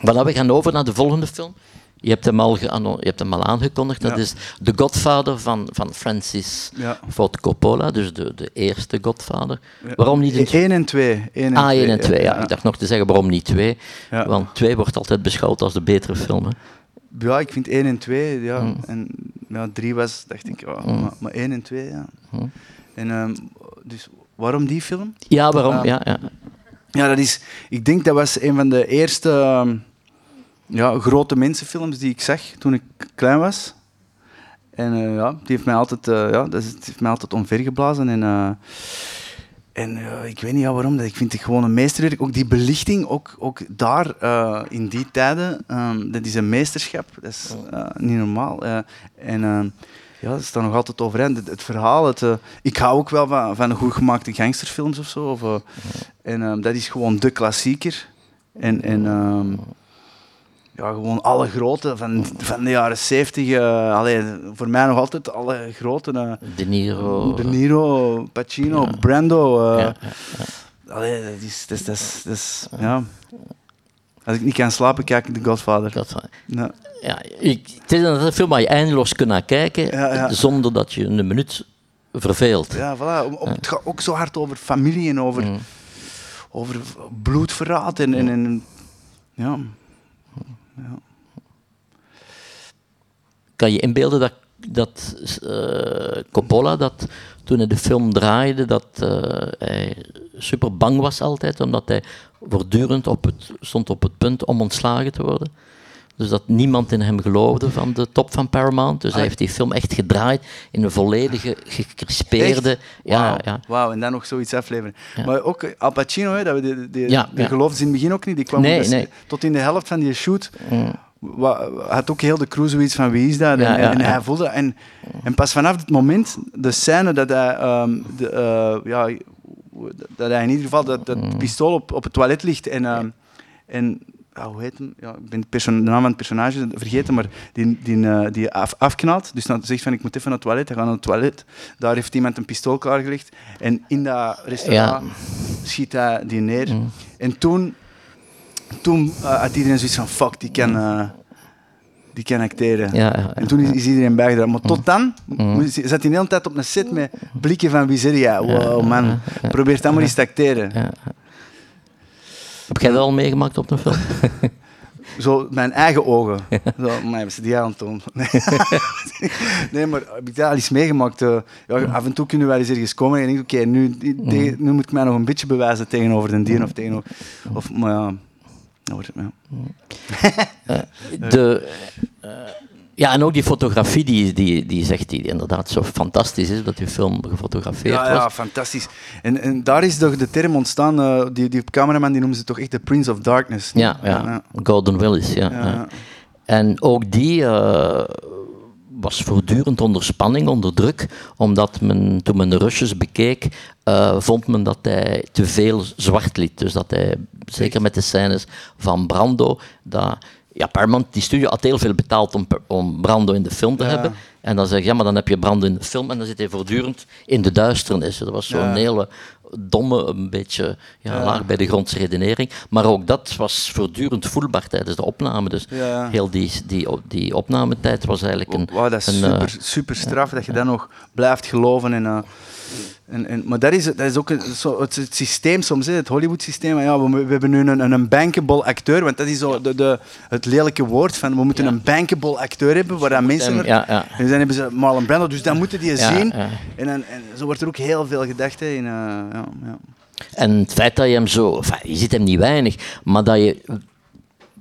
Voilà, we gaan over naar de volgende film. Je hebt hem al, geanno- je hebt hem al aangekondigd. Dat Ja. is The Godfather van, van Francis Ja. Ford Coppola, dus de, de eerste Godfather. Waarom niet een 1 en 2. Ah, 1 en 2, ja. Ik dacht nog te zeggen waarom niet 2. Ja. Want 2 wordt altijd beschouwd als de betere film. Hè. Ja, ik vind 1 en 2, ja. Mm. En ja, 3 was, dacht ik, Mm. maar, maar 1 en 2, ja. Mm. En ehm, dus waarom die film? Ja, waarom? Ja, ja. Ja, dat is, ik denk dat was een van de eerste ehm, ja, grote mensenfilms die ik zag toen ik klein was. En eh, ja, die heeft mij altijd, eh, ja, dat heeft mij altijd omvergeblazen. En, eh, en eh, ik weet niet waarom, dat ik vind het gewoon een meesterwerk. Ook die belichting, ook, ook daar eh, in die tijden, ehm, dat is een meesterschap. Dat is eh, niet normaal. en ja, dat staat nog altijd overeind. Het, het verhaal, het, ik hou ook wel van, van goed gemaakte gangsterfilms of zo. Of, en ehm, dat is gewoon de klassieker. En, en ehm, ja, gewoon alle grote van, van de jaren 70. eh allee, voor mij nog altijd alle grote. eh, De Niro. de Niro, Pacino, Ja. Brando. eh, Ja, allee, dat is, dat is, dat is, dat is- ja. Als ik niet kan slapen, kijk ik The Godfather. Dat, Ja. ja, ik, het is een film waar je eindeloos kunt naar kijken, zonder dat je een minuut verveelt. Ja, voilà. Het gaat ook zo hard over familie en over, Mm. over bloedverraad. En, en, en, ja. Kan je inbeelden dat, dat eh, Coppola, dat toen hij de film draaide, dat eh, hij super bang was altijd, omdat hij voortdurend op het, stond op het punt om ontslagen te worden. Dus dat niemand in hem geloofde van de top van Paramount. Dus hij Ah. heeft die film echt gedraaid in een volledige, gecrispeerde... Echt? Ja, Wauw. ja. Wauw, en dan nog zoiets afleveren. Ja. Maar ook eh, Al Pacino, hè, dat we Ja, ja. geloofden ze in het begin ook niet. Die kwam Nee, dus nee. tot in de helft van die shoot. Mm. had ook heel de crew zoiets van wie is dat? En, en hij voelde... En, en pas vanaf het moment, de scène dat hij... ehm, de, eh, ja, dat hij in ieder geval dat, dat Mm. pistool op, op het toilet ligt en... ehm, en hoe heet hem? Ja, ik ben de, naam van het personage vergeten, maar die, die, eh, die af, afknalt. Dus dan zegt van, ik moet even naar het toilet. Hij gaat naar het toilet. Daar heeft iemand een pistool klaargelegd. En in dat restaurant schiet hij die neer. Mm. En toen, toen eh, had iedereen zoiets van, fuck, die kan, eh, die kan acteren. Ja, ja, En toen is, is iedereen bijgedragen. Maar tot dan Mm. zat hij de hele tijd op een set met blikken van wie? Wow, man. Probeer dan maar eens te acteren. Heb jij dat al meegemaakt op een film? Zo, mijn eigen ogen. Zo, maar hebben ze die aan het doen? Nee. nee, maar heb ik dat al eens meegemaakt? eh, ja, af en toe kunnen wel eens ergens komen en je denkt, oké, nu, die- nu moet ik mij nog een beetje bewijzen tegenover de dier of tegenover... Of, maar ja... nou, ja. De, eh, ja, en ook die fotografie die, die, die zegt die inderdaad zo fantastisch is, dat die film gefotografeerd Ja, ja, fantastisch. En, en daar is toch de term ontstaan, eh, die, die cameraman die noemen ze toch echt de Prince of Darkness. Ja, ja, Gordon Willis, ja. Ja, ja. ja. En ook die eh, was voortdurend onder spanning, onder druk, omdat men, toen men de rushes bekeek, eh, vond men dat hij te veel zwart liet. Dus dat hij, zeker met de scènes van Brando, dat, ja, Paramount, die studio had heel veel betaald om, om Brando in de film te Ja. hebben. En dan zeg je, ja, maar dan heb je Brando in de film en dan zit hij voortdurend in de duisternis. Dat was zo'n Ja. hele domme, een beetje ja, laag bij de grondse redenering. Maar ook dat was voortdurend voelbaar tijdens de opname. Dus Ja. heel die, die, die opnametijd was eigenlijk een... Wauw, dat is een, eh, super, super straf dat je dan nog blijft geloven. En, eh, en, en, maar dat is, dat is ook een, zo, het, het systeem soms, hè, het Hollywood-systeem. Ja, we, we hebben nu een, bankable acteur, want dat is zo de, de, het lelijke woord van we moeten Ja. een bankable acteur hebben, waar dan mensen... hem- ja, ja. En dan hebben ze Marlon Brando, dus dan moeten die zien. En, dan, en zo wordt er ook heel veel gedacht. Hè, in, eh, ja, ja. En het feit dat je hem zo... enfin, je ziet hem niet weinig, maar dat je...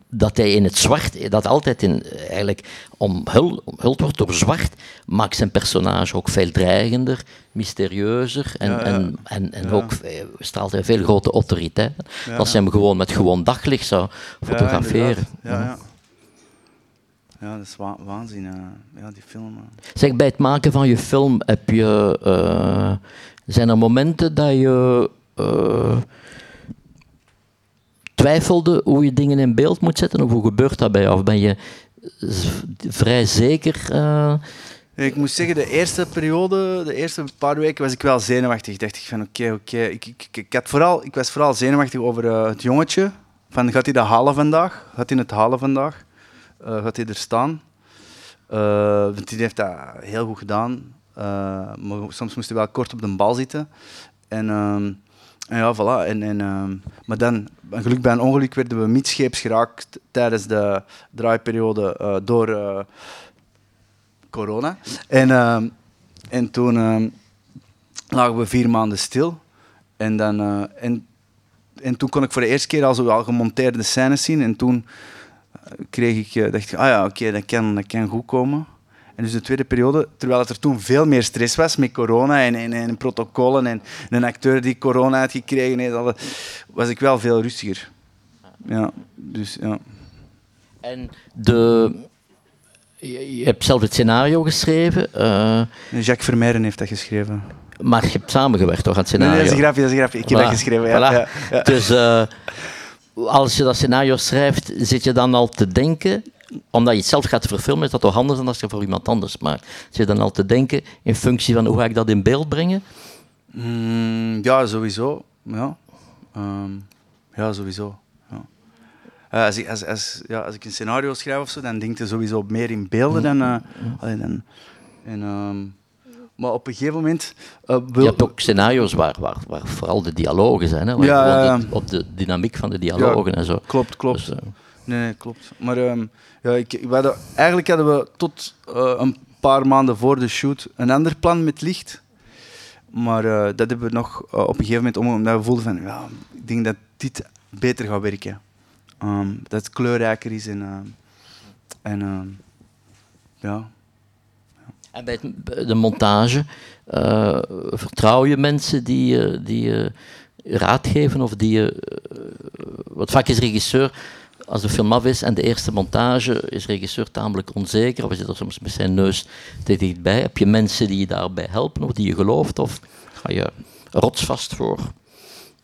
Dat hij in het zwart, dat altijd in, eigenlijk omhul, omhuld wordt door zwart, maakt zijn personage ook veel dreigender, mysterieuzer en, Ja, ja. en, en, en Ja. ook eh, straalt hij veel grote autoriteit. Als je hem gewoon met gewoon daglicht zou fotograferen. Ja, ja, dat is wa- waanzin. ja, die film. eh. Zeg, bij het maken van je film heb je, eh, zijn er momenten dat je eh, twijfelde hoe je dingen in beeld moet zetten? Of hoe gebeurt dat bij jou? Of ben je vrij zeker? eh, Ik moet zeggen, de eerste periode, de eerste paar weken was ik wel zenuwachtig. Dacht ik van oké, oké. Ik, ik, ik, had vooral, ik was vooral zenuwachtig over eh, het jongetje. Van gaat hij dat halen vandaag? Gaat hij het halen vandaag? Gaat hij er staan? Want die heeft dat heel goed gedaan. Eh, maar soms moest hij wel kort op de bal zitten. En, ehm, en ja, voilà. En, en, ehm, maar dan, geluk bij een ongeluk, werden we midscheeps geraakt tijdens de draaiperiode eh, door eh, corona. En, ehm, en toen lagen we vier maanden stil. En, dan, en, en toen kon ik voor de eerste keer al zo al gemonteerde scènes zien. En toen kreeg ik, dacht ik, ah ja, oké, dat, kan, dat kan goed komen. En dus de tweede periode, terwijl het er toen veel meer stress was met corona en, en, en protocollen en een acteur die corona had gekregen, heeft, was ik wel veel rustiger. Ja, dus ja. En de, je, je hebt zelf het scenario geschreven. eh, Jacques Vermeijren heeft dat geschreven. maar je hebt samengewerkt toch aan het Nee, scenario? nee, dat is een dat is. Ik heb dat geschreven, ja. voilà. ja, ja. Dus eh, als je dat scenario schrijft, zit je dan al te denken, omdat je het zelf gaat verfilmen, is dat toch anders dan als je voor iemand anders maakt. Zit je dan al te denken in functie van hoe ga ik dat in beeld brengen? Mm, ja, sowieso. Ja, Ehm, ja sowieso. Ja. Eh, als, ik, als, als, ja, als ik een scenario schrijf of zo, dan denk je sowieso meer in beelden dan. eh, allee, dan en, ehm, maar op een gegeven moment. eh, wil- Je hebt ook scenario's waar, waar, waar vooral de dialogen zijn, hè, waar Ja, op de dynamiek van de dialogen en zo. Klopt, klopt. Dus, eh, Nee, klopt. Maar ehm, ja, ik, hadden, eigenlijk hadden we tot eh, een paar maanden voor de shoot een ander plan met licht. Maar eh, dat hebben we nog eh, op een gegeven moment om, omdat we voelden van, ja, ik denk dat dit beter gaat werken. Ehm, dat het kleurrijker is en, ehm, en ja. En bij de montage, vertrouw je mensen die, je- die je raad geven of die je... wat vaak is regisseur, als de film af is en de eerste montage, is regisseur tamelijk onzeker of zit er soms met zijn neus te dichtbij. Heb je mensen die je daarbij helpen of die je gelooft of ga je rotsvast voor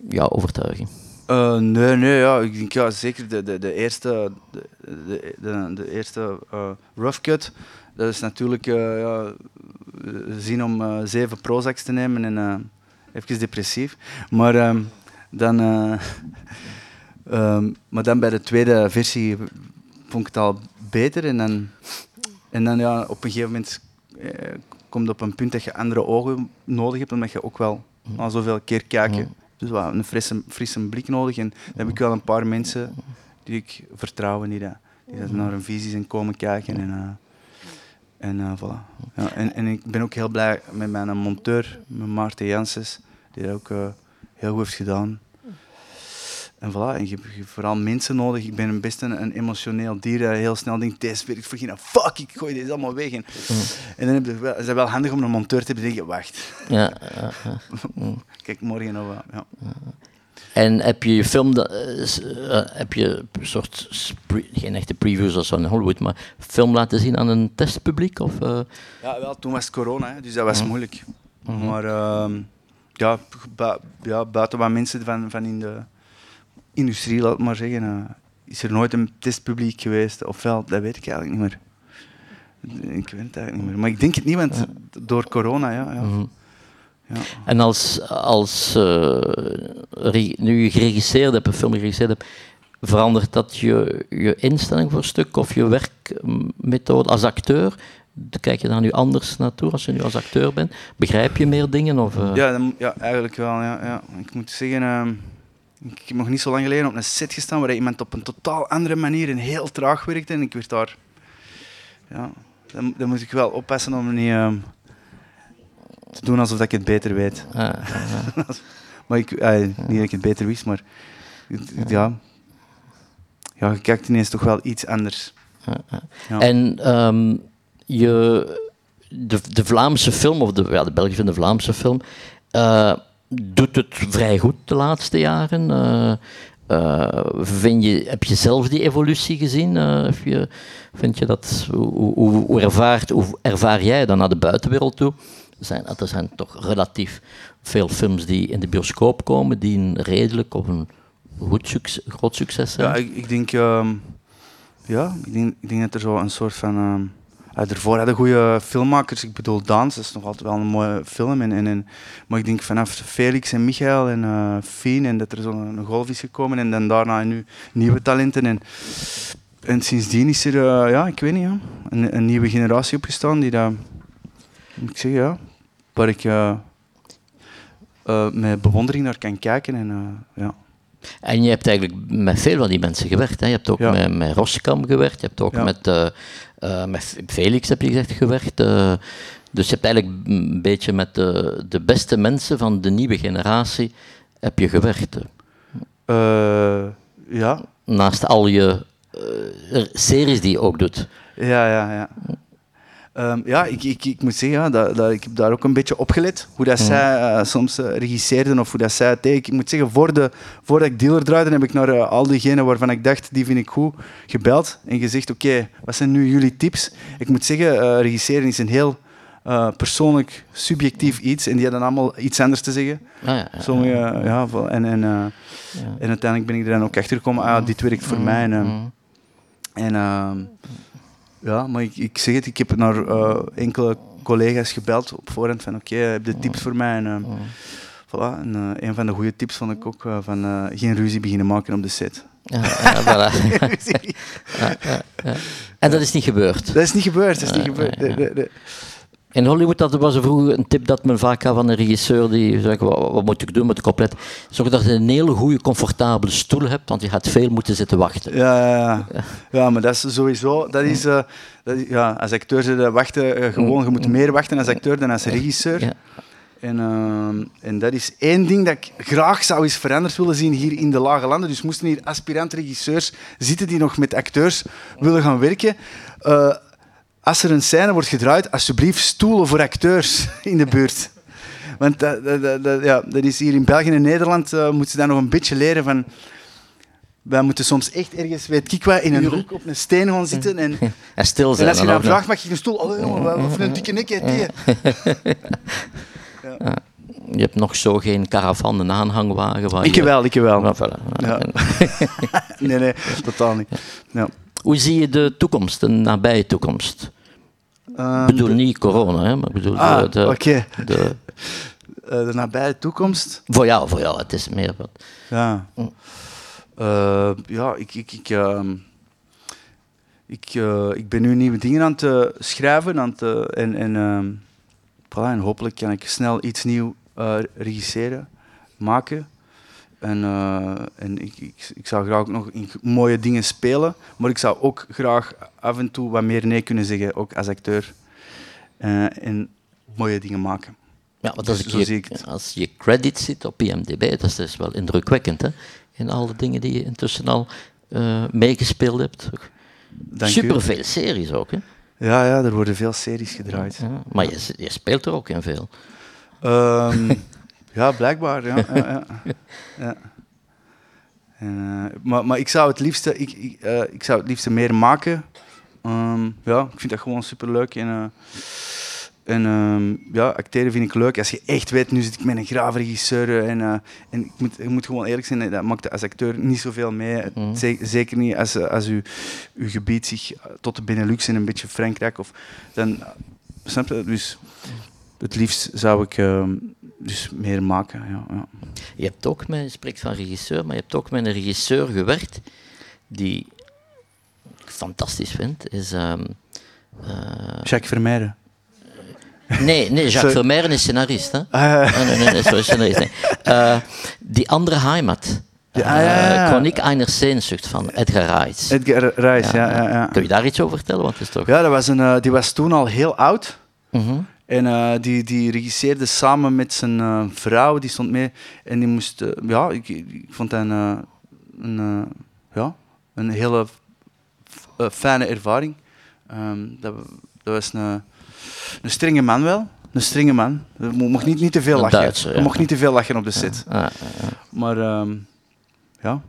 jouw overtuiging? Eh, nee, nee, ja, ik denk ja, zeker de, de, de eerste, de, de, eerste eh, rough cut. Dat is natuurlijk eh ja, zin om zeven Prozacs te nemen en even depressief. Maar, ehm, dan, eh, ehm, maar dan bij de tweede versie vond ik het al beter. En dan, en dan ja, op een gegeven moment eh, komt het op een punt dat je andere ogen nodig hebt, omdat je ook wel al zoveel keer kijken. Dus wat, een frisse, frisse blik nodig. En dan heb ik wel een paar mensen die ik vertrouw die, dat, die dat naar hun visies en komen kijken. En, eh, en eh, voilà. Ja, en, en ik ben ook heel blij met mijn monteur, met Maarten Janssens, die dat ook eh, heel goed heeft gedaan. En voilà, en je hebt vooral mensen nodig. Ik ben een best een, een emotioneel dier dat heel snel denkt, deze werkt voor geen fuck, ik gooi deze allemaal weg. En, en dan heb je wel, is het wel handig om een monteur te hebben wacht, Ja, ja, ja. kijk morgen nog wel. Ja. En heb je je film, eh, eh, heb je een soort, geen echte preview zoals zo in Hollywood, maar film laten zien aan een testpubliek? Of, eh, Ja, wel, toen was het corona, hè, dus dat was moeilijk. Maar ehm, ja, bu- ja, buiten wat mensen van, van in de industrie, laat ik maar zeggen, eh, is er nooit een testpubliek geweest. Ofwel, dat weet ik eigenlijk niet meer. Ik weet het eigenlijk niet meer. Maar ik denk het niet, want door corona, ja. ja. Mhm. ja. En als, als eh, nu je geregisseerd hebt, een film geregisseerd hebt, verandert dat je, je instelling voor een stuk of je werkmethode als acteur? Kijk je daar nu anders naartoe als je nu als acteur bent? Begrijp je meer dingen? Of, eh? Ja, dan- ja, eigenlijk wel. Ja, ja. Ik moet zeggen, ehm, ik heb nog niet zo lang geleden op een set gestaan waar iemand op een totaal andere manier en heel traag werkte. En ik werd daar... Ja, dan, dan moet ik wel oppassen om niet ehm, te doen alsof ik het beter weet. Ah, ah, ah. Maar ik, eh, niet dat ik het beter wist, maar... Ja, ja, je kijkt ineens toch wel iets anders. Ja. En ehm, je, de, de Vlaamse film, of de, ja, de Belgische en de Vlaamse film, eh, doet het vrij goed de laatste jaren. Eh, eh, vind je, heb je zelf die evolutie gezien? Eh, je, vind je dat, hoe, ervaart, hoe ervaar jij dan naar de buitenwereld toe? Zijn, er zijn toch relatief veel films die in de bioscoop komen, die een redelijk of een goed succes, groot succes zijn. Ja, ik, denk, ehm, ja, ik denk, dat er zo een soort van. ehm daarvoor hadden goede filmmakers. Ik bedoel, Dans is nog altijd wel een mooie film. En, en, en, maar ik denk vanaf Felix en Michael en eh Fien en dat er zo'n golf is gekomen. En dan daarna nu nieuwe talenten. En, en sindsdien is er, eh, ja, ik weet niet, ja, een, een nieuwe generatie opgestaan die dat. Ik zeg ja, waar ik eh, met bewondering naar kan kijken. En, ja. En je hebt eigenlijk met veel van die mensen gewerkt. Hè? Je hebt ook Ja. met, met Roskam gewerkt, je hebt ook Ja. met, eh, eh, met Felix, heb je gezegd, gewerkt. eh. dus je hebt eigenlijk een beetje met de, de beste mensen van de nieuwe generatie heb je gewerkt. Ja, Naast al je series die je ook doet. Ja, ja, ja. Ehm, ja, ik, ik, ik moet zeggen, ja, dat, dat, ik heb daar ook een beetje opgelet. Hoe dat zij eh, soms eh, regisseerden of hoe dat zij het. Ik moet zeggen, voor de, voordat ik dealer draaide, heb ik naar eh, al diegenen waarvan ik dacht, die vind ik goed, gebeld. En gezegd, oké, wat zijn nu jullie tips? Ik moet zeggen, regisseren is een heel persoonlijk, subjectief iets. En die hadden allemaal iets anders te zeggen. Ah, ja, ja. Sommige, ja, en, en, en uiteindelijk ben ik er dan ook achter gekomen, ah, dit werkt voor mij. En, Mm. en ehm, ja, maar ik, ik zeg het, ik heb naar eh, enkele collega's gebeld op voorhand van oké, heb je tips voor mij? En, ehm, voilà. en eh, een van de goede tips vond ik ook eh, van eh, geen ruzie beginnen maken op de set. Ja, voilà. En dat is niet gebeurd. Dat is niet gebeurd, dat is niet Ja, gebeurd. In Hollywood dat was er vroeger een tip dat men vaak had van een regisseur die zegt, wat, wat moet ik doen met de compleet? Zorg dat je een hele goede, comfortabele stoel hebt, want je gaat veel moeten zitten wachten. Ja, ja, ja. ja, maar dat is sowieso, dat is, eh, dat is ja, als acteur zit je wachten, eh, gewoon, je moet meer wachten als acteur dan als regisseur. Ja. En, ehm, en dat is één ding dat ik graag zou eens veranderd willen zien hier in de Lage Landen. Dus moesten hier aspirant-regisseurs zitten die nog met acteurs willen gaan werken. Eh, als er een scène wordt gedraaid, alsjeblieft stoelen voor acteurs in de buurt. Want dat, dat, dat, dat- ja, dat is hier in België en Nederland, eh moeten ze daar nog een beetje leren van... Wij moeten soms echt ergens, weet ik wat, in een hoek op een steen gaan zitten. En, En stil en zijn. als je dan vraagt, mag je een stoel? Oh jongen, wat- of een dikke nek, hè, die. Je hebt nog zo geen caravan, een aanhangwagen. Waar Ik je... wel, ik wel. Ja, voilà. Ja. Nee, nee, totaal niet. Ja. Hoe zie je de toekomst, de nabije toekomst? Ehm, Ik bedoel niet corona, hè, maar ik bedoel ah, de, de, oké. de- Eh, de nabije toekomst. voor jou, voor jou. Het is meer wat. Ja. Mm. Eh, ja, ik, ik, ik, ehm, ik, eh, ik ben nu nieuwe dingen aan het schrijven aan het, en, en, ehm, en hopelijk kan ik snel iets nieuw eh, regisseren, maken. En, eh, en ik, ik, ik zou graag ook nog in mooie dingen spelen, maar ik zou ook graag af en toe wat meer nee kunnen zeggen, ook als acteur. Eh, en mooie dingen maken. Ja, want als, Dus ik je, zie ik het. als je credits ziet op IMDb, dat is dus wel indrukwekkend, hè? In alle dingen die je intussen al eh, meegespeeld hebt. Dank u. Superveel series ook, hè? Ja, ja, er worden veel series gedraaid. Ja, maar je, je speelt er ook in veel. Ehm, ja, blijkbaar. Ja, ja, ja. En, eh, maar, maar ik zou het liefste, ik, ik, eh, ik zou het liefste meer maken. Ehm, ja, ik vind dat gewoon superleuk. En, eh, en ehm, ja, acteren vind ik leuk. Als je echt weet, nu zit ik met een graaf regisseur. En, en ik, moet, ik moet gewoon eerlijk zijn, dat maakt als acteur niet zoveel mee. Mhm. Ze- Zeker niet als, als uw, uw gebied zich tot de Benelux en een beetje Frankrijk. Of, dan, snap je? Dus het liefst zou ik ehm, dus meer maken. Ja, ja. Je hebt ook met, je spreekt van regisseur, maar je hebt ook met een regisseur gewerkt die ik fantastisch vind. Is, ehm, eh, Jacques Vermeijden. nee, nee, Jacques. Vermeijden is scenarist. Hè? Ah, Nee, nee, nee, sorry, scenarist. Nee. Eh, die andere heimat. Ja, ah, ja, ja, ja. Eh, Chroniek einer Sehnsucht van Edgar Reitz. Edgar Reis, ja. Ja, ja, Kun je daar iets over vertellen? Want is toch... ja dat was een, eh, die was toen al heel oud. Mhm. En eh, die, die regisseerde samen met zijn eh, vrouw, die stond mee. En die moest, eh, ja, ik, ik vond dat een, een, ja, een hele fijne ervaring. Ehm, dat, dat was een, een strenge man wel. Een strenge man. Je mo- mocht niet, niet te veel lachen. Je ja. mocht niet te veel lachen op de set. Maar ehm, ja.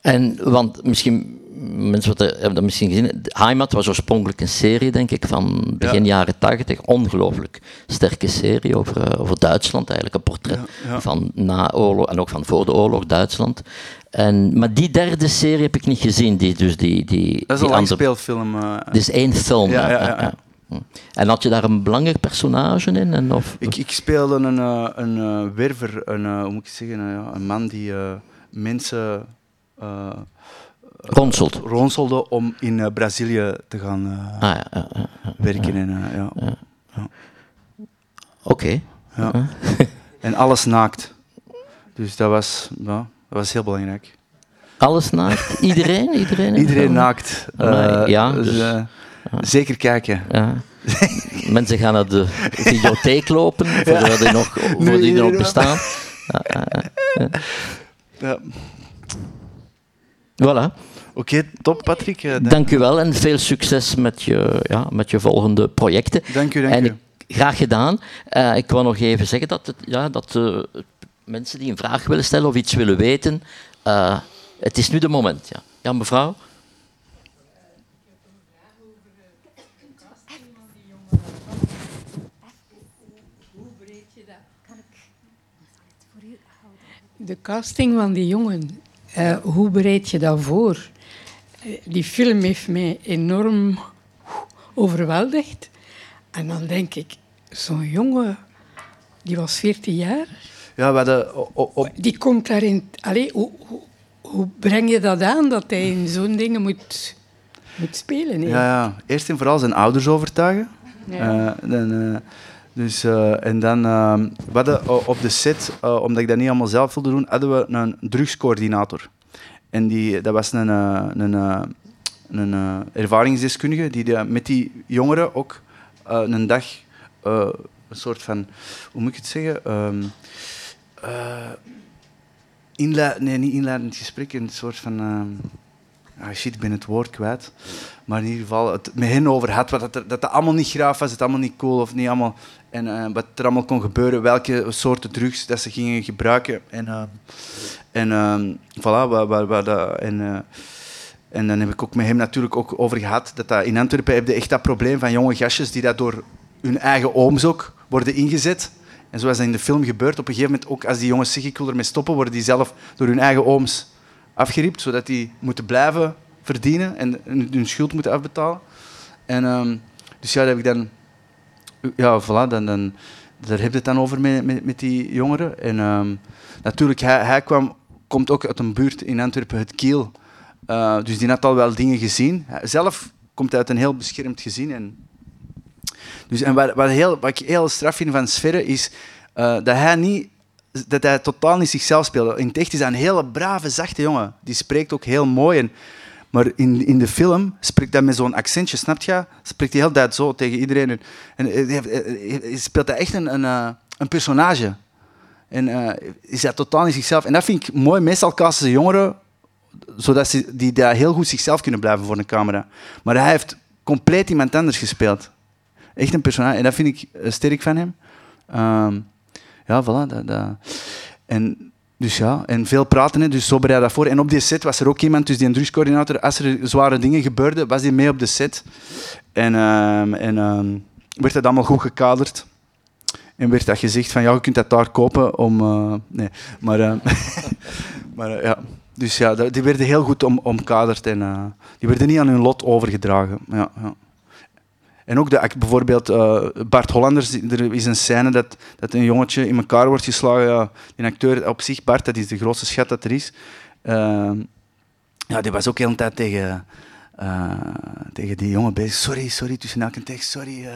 En, want misschien, mensen wat, hebben dat misschien gezien, Heimat was oorspronkelijk een serie, denk ik, van begin jaren tachtig. Ongelooflijk sterke serie over, eh, over Duitsland, eigenlijk een portret Ja, ja. van na oorlog en ook van voor de oorlog Duitsland. En, maar die derde serie heb ik niet gezien, die, dus die, die, Dat is die een andere- langspeelfilm. eh. Het is één film. Ja. Hm. En had je daar een belangrijk personage in? En of, Ik, ik speelde een, eh, een eh, werver, een, eh, hoe moet ik zeggen, een man die eh, mensen eh, Ronselt. ronselde om in eh, Brazilië te gaan eh, Ah, ja, ja, ja, ja. werken. En, eh, ja. Oké. Ja. en alles naakt. Dus dat was, ja, dat was heel belangrijk. Alles naakt? Iedereen? Iedereen, Iedereen naakt. Ja, dus, Zeker kijken. Ja. Mensen gaan naar de videotheek lopen, voor die nog, voor die nog bestaan. Ja. Voilà. Oké, top Patrick. Uh, dank u wel en veel succes met je, ja, met je volgende projecten. Dank u, dank en u. graag gedaan. Uh, ik wou nog even zeggen dat, het, ja, dat uh, mensen die een vraag willen stellen of iets willen weten, het is nu de moment. Ja, ja mevrouw? De casting van die jongen, uh, hoe bereid je dat voor? Uh, die film heeft mij enorm overweldigd. En dan denk ik, zo'n jongen, die was 14 jaar. Ja, we hadden op... Die komt daarin... Allee, hoe, hoe, hoe, breng je dat aan, dat hij in zo'n dingen moet, moet spelen? Ja, ja, eerst en vooral zijn ouders overtuigen. Ja. Uh, dan, dus, uh, en dan, uh, we hadden op de set, uh, omdat ik dat niet allemaal zelf wilde doen, hadden we een drugscoördinator. En die, dat was een, een, een ervaringsdeskundige die met die jongeren ook een dag een soort van, hoe moet ik het zeggen? Um, inleid, nee, niet inleidend gesprek, een soort van. Ah, shit, ik ben het woord kwijt. Maar in ieder geval het met hen over had, wat dat, dat dat allemaal niet graaf was, het allemaal niet cool of niet allemaal. En uh, wat er allemaal kon gebeuren, welke soorten drugs dat ze gingen gebruiken. En, uh, en uh, voilà, wat, wat, en, uh, en dan heb ik ook met hem natuurlijk ook over gehad dat, dat in Antwerpen heb je echt dat probleem van jonge gastjes die dat door hun eigen ooms ook worden ingezet. En zoals dat in de film gebeurt, op een gegeven moment ook als die jongens zeggen ik wil ermee stoppen, worden die zelf door hun eigen ooms afgeriept, zodat die moeten blijven verdienen en hun schuld moeten afbetalen. En, um, dus ja, dat heb ik dan... Ja, voilà, dan, dan, daar heb je het dan over met, met, die jongeren. En um, natuurlijk, hij, hij kwam, komt ook uit een buurt in Antwerpen, het Kiel. Uh, dus die had al wel dingen gezien. Zelf komt uit een heel beschermd gezin. En, dus, en wat, wat, heel, wat ik heel straf vind van Sverre is uh, dat hij niet dat hij totaal niet zichzelf speelde. In het is een hele brave, zachte jongen. Die spreekt ook heel mooi. En, maar in, in de film spreekt hij met zo'n accentje, snap je? Spreekt hij heel tijd zo tegen iedereen. En, en hij, speelt hij echt een, een, eh, een personage. En uh, is hij totaal niet zichzelf. En dat vind ik mooi. Meestal casten ze jongeren zodat ze die daar heel goed zichzelf kunnen blijven voor een camera. Maar hij heeft compleet iemand anders gespeeld. Echt een personage. En dat vind ik sterk van hem. Um, ja, voilà. Dat, dat. En, dus ja, en veel praten, hè, dus zo bereid dat voor. En op die set was er ook iemand, dus die een drugscoördinator, als er zware dingen gebeurden, was hij mee op de set. En, um, en um, werd dat allemaal goed gekaderd. En werd dat gezegd van, ja, je kunt dat daar kopen om... Uh, nee, maar... Uh, maar uh, ja, dus ja, die werden heel goed om, omkaderd en die werden niet aan hun lot overgedragen. Ja, ja. En ook de, bijvoorbeeld uh, Bart Hollanders, er is een scène dat, dat een jongetje in elkaar wordt geslagen. Ja, die acteur op zich, Bart, dat is de grootste schat dat er is. Uh, ja, die was ook heel een tijd tegen, uh, tegen die jongen bezig. Sorry, sorry, tussen elke tekst, sorry.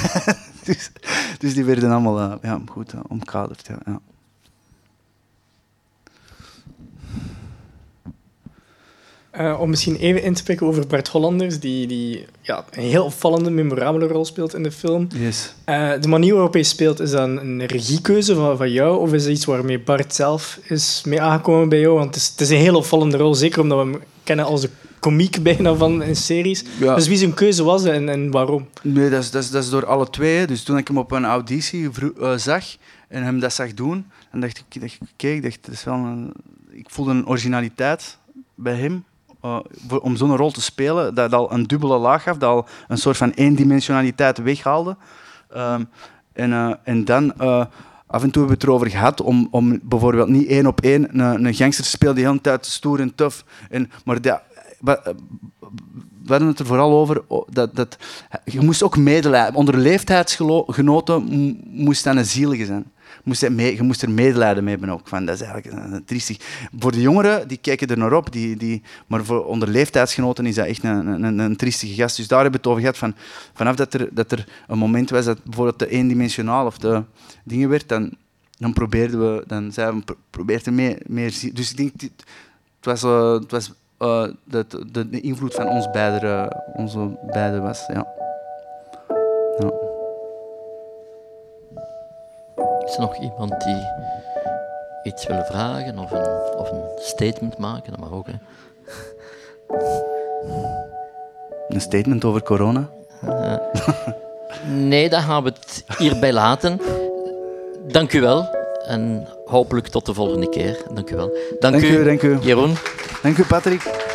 dus, dus die werden allemaal ja, goed omkaderd. Ja. Uh, om misschien even in te spreken over Bart Hollanders, die, die ja, een heel opvallende, memorabele rol speelt in de film. Yes. Uh, de manier waarop hij speelt, is dat een regiekeuze van, van jou? Of is dat iets waarmee Bart zelf is mee aangekomen bij jou? Want het is, het is een heel opvallende rol, zeker omdat we hem kennen als de komiek bijna van in series. Ja. Dus wie zijn keuze was en, en waarom? Nee, dat is, dat, is, dat is door alle twee. Dus toen ik hem op een auditie uh, zag en hem dat zag doen, dan dacht ik, dacht, kijk, dacht, dat is wel een, ik voelde een originaliteit bij hem uh, om zo'n rol te spelen, dat al een dubbele laag gaf, dat al een soort van eendimensionaliteit weghaalde. Um, en, uh, en dan, uh, af en toe hebben we het erover gehad om, om bijvoorbeeld niet één op één een, een gangster te spelen die de hele tijd stoer en tof. En, maar dat, we hadden het er vooral over dat, dat je moest ook medelijden. Onder leeftijdsgenoten moest dat een zielige zijn moest je, mee, moest er medelijden mee hebben ook. Van, dat is eigenlijk een, triestig. Voor de jongeren, die kijken er naar op. Die, die, maar voor onder leeftijdsgenoten is dat echt een, een, een triestige gast. Dus daar hebben we het over gehad. Van, vanaf dat er, dat er een moment was dat bijvoorbeeld de eendimensionaal of de dingen werd, dan, dan probeerden we, dan zeiden we, probeerden meer, meer... Dus ik denk, het was... Uh, het was uh, de, de, de, invloed van ons beiden, onze beiden was. Ja. Is er nog iemand die iets wil vragen of een, of een statement maken? Dat mag ook, hè. een statement over corona? Nee, dan gaan we het hierbij laten. Dank u wel. En hopelijk tot de volgende keer. Dank u wel. Dank, Dank u, u, dank u. Jeroen. Dank u, Patrick.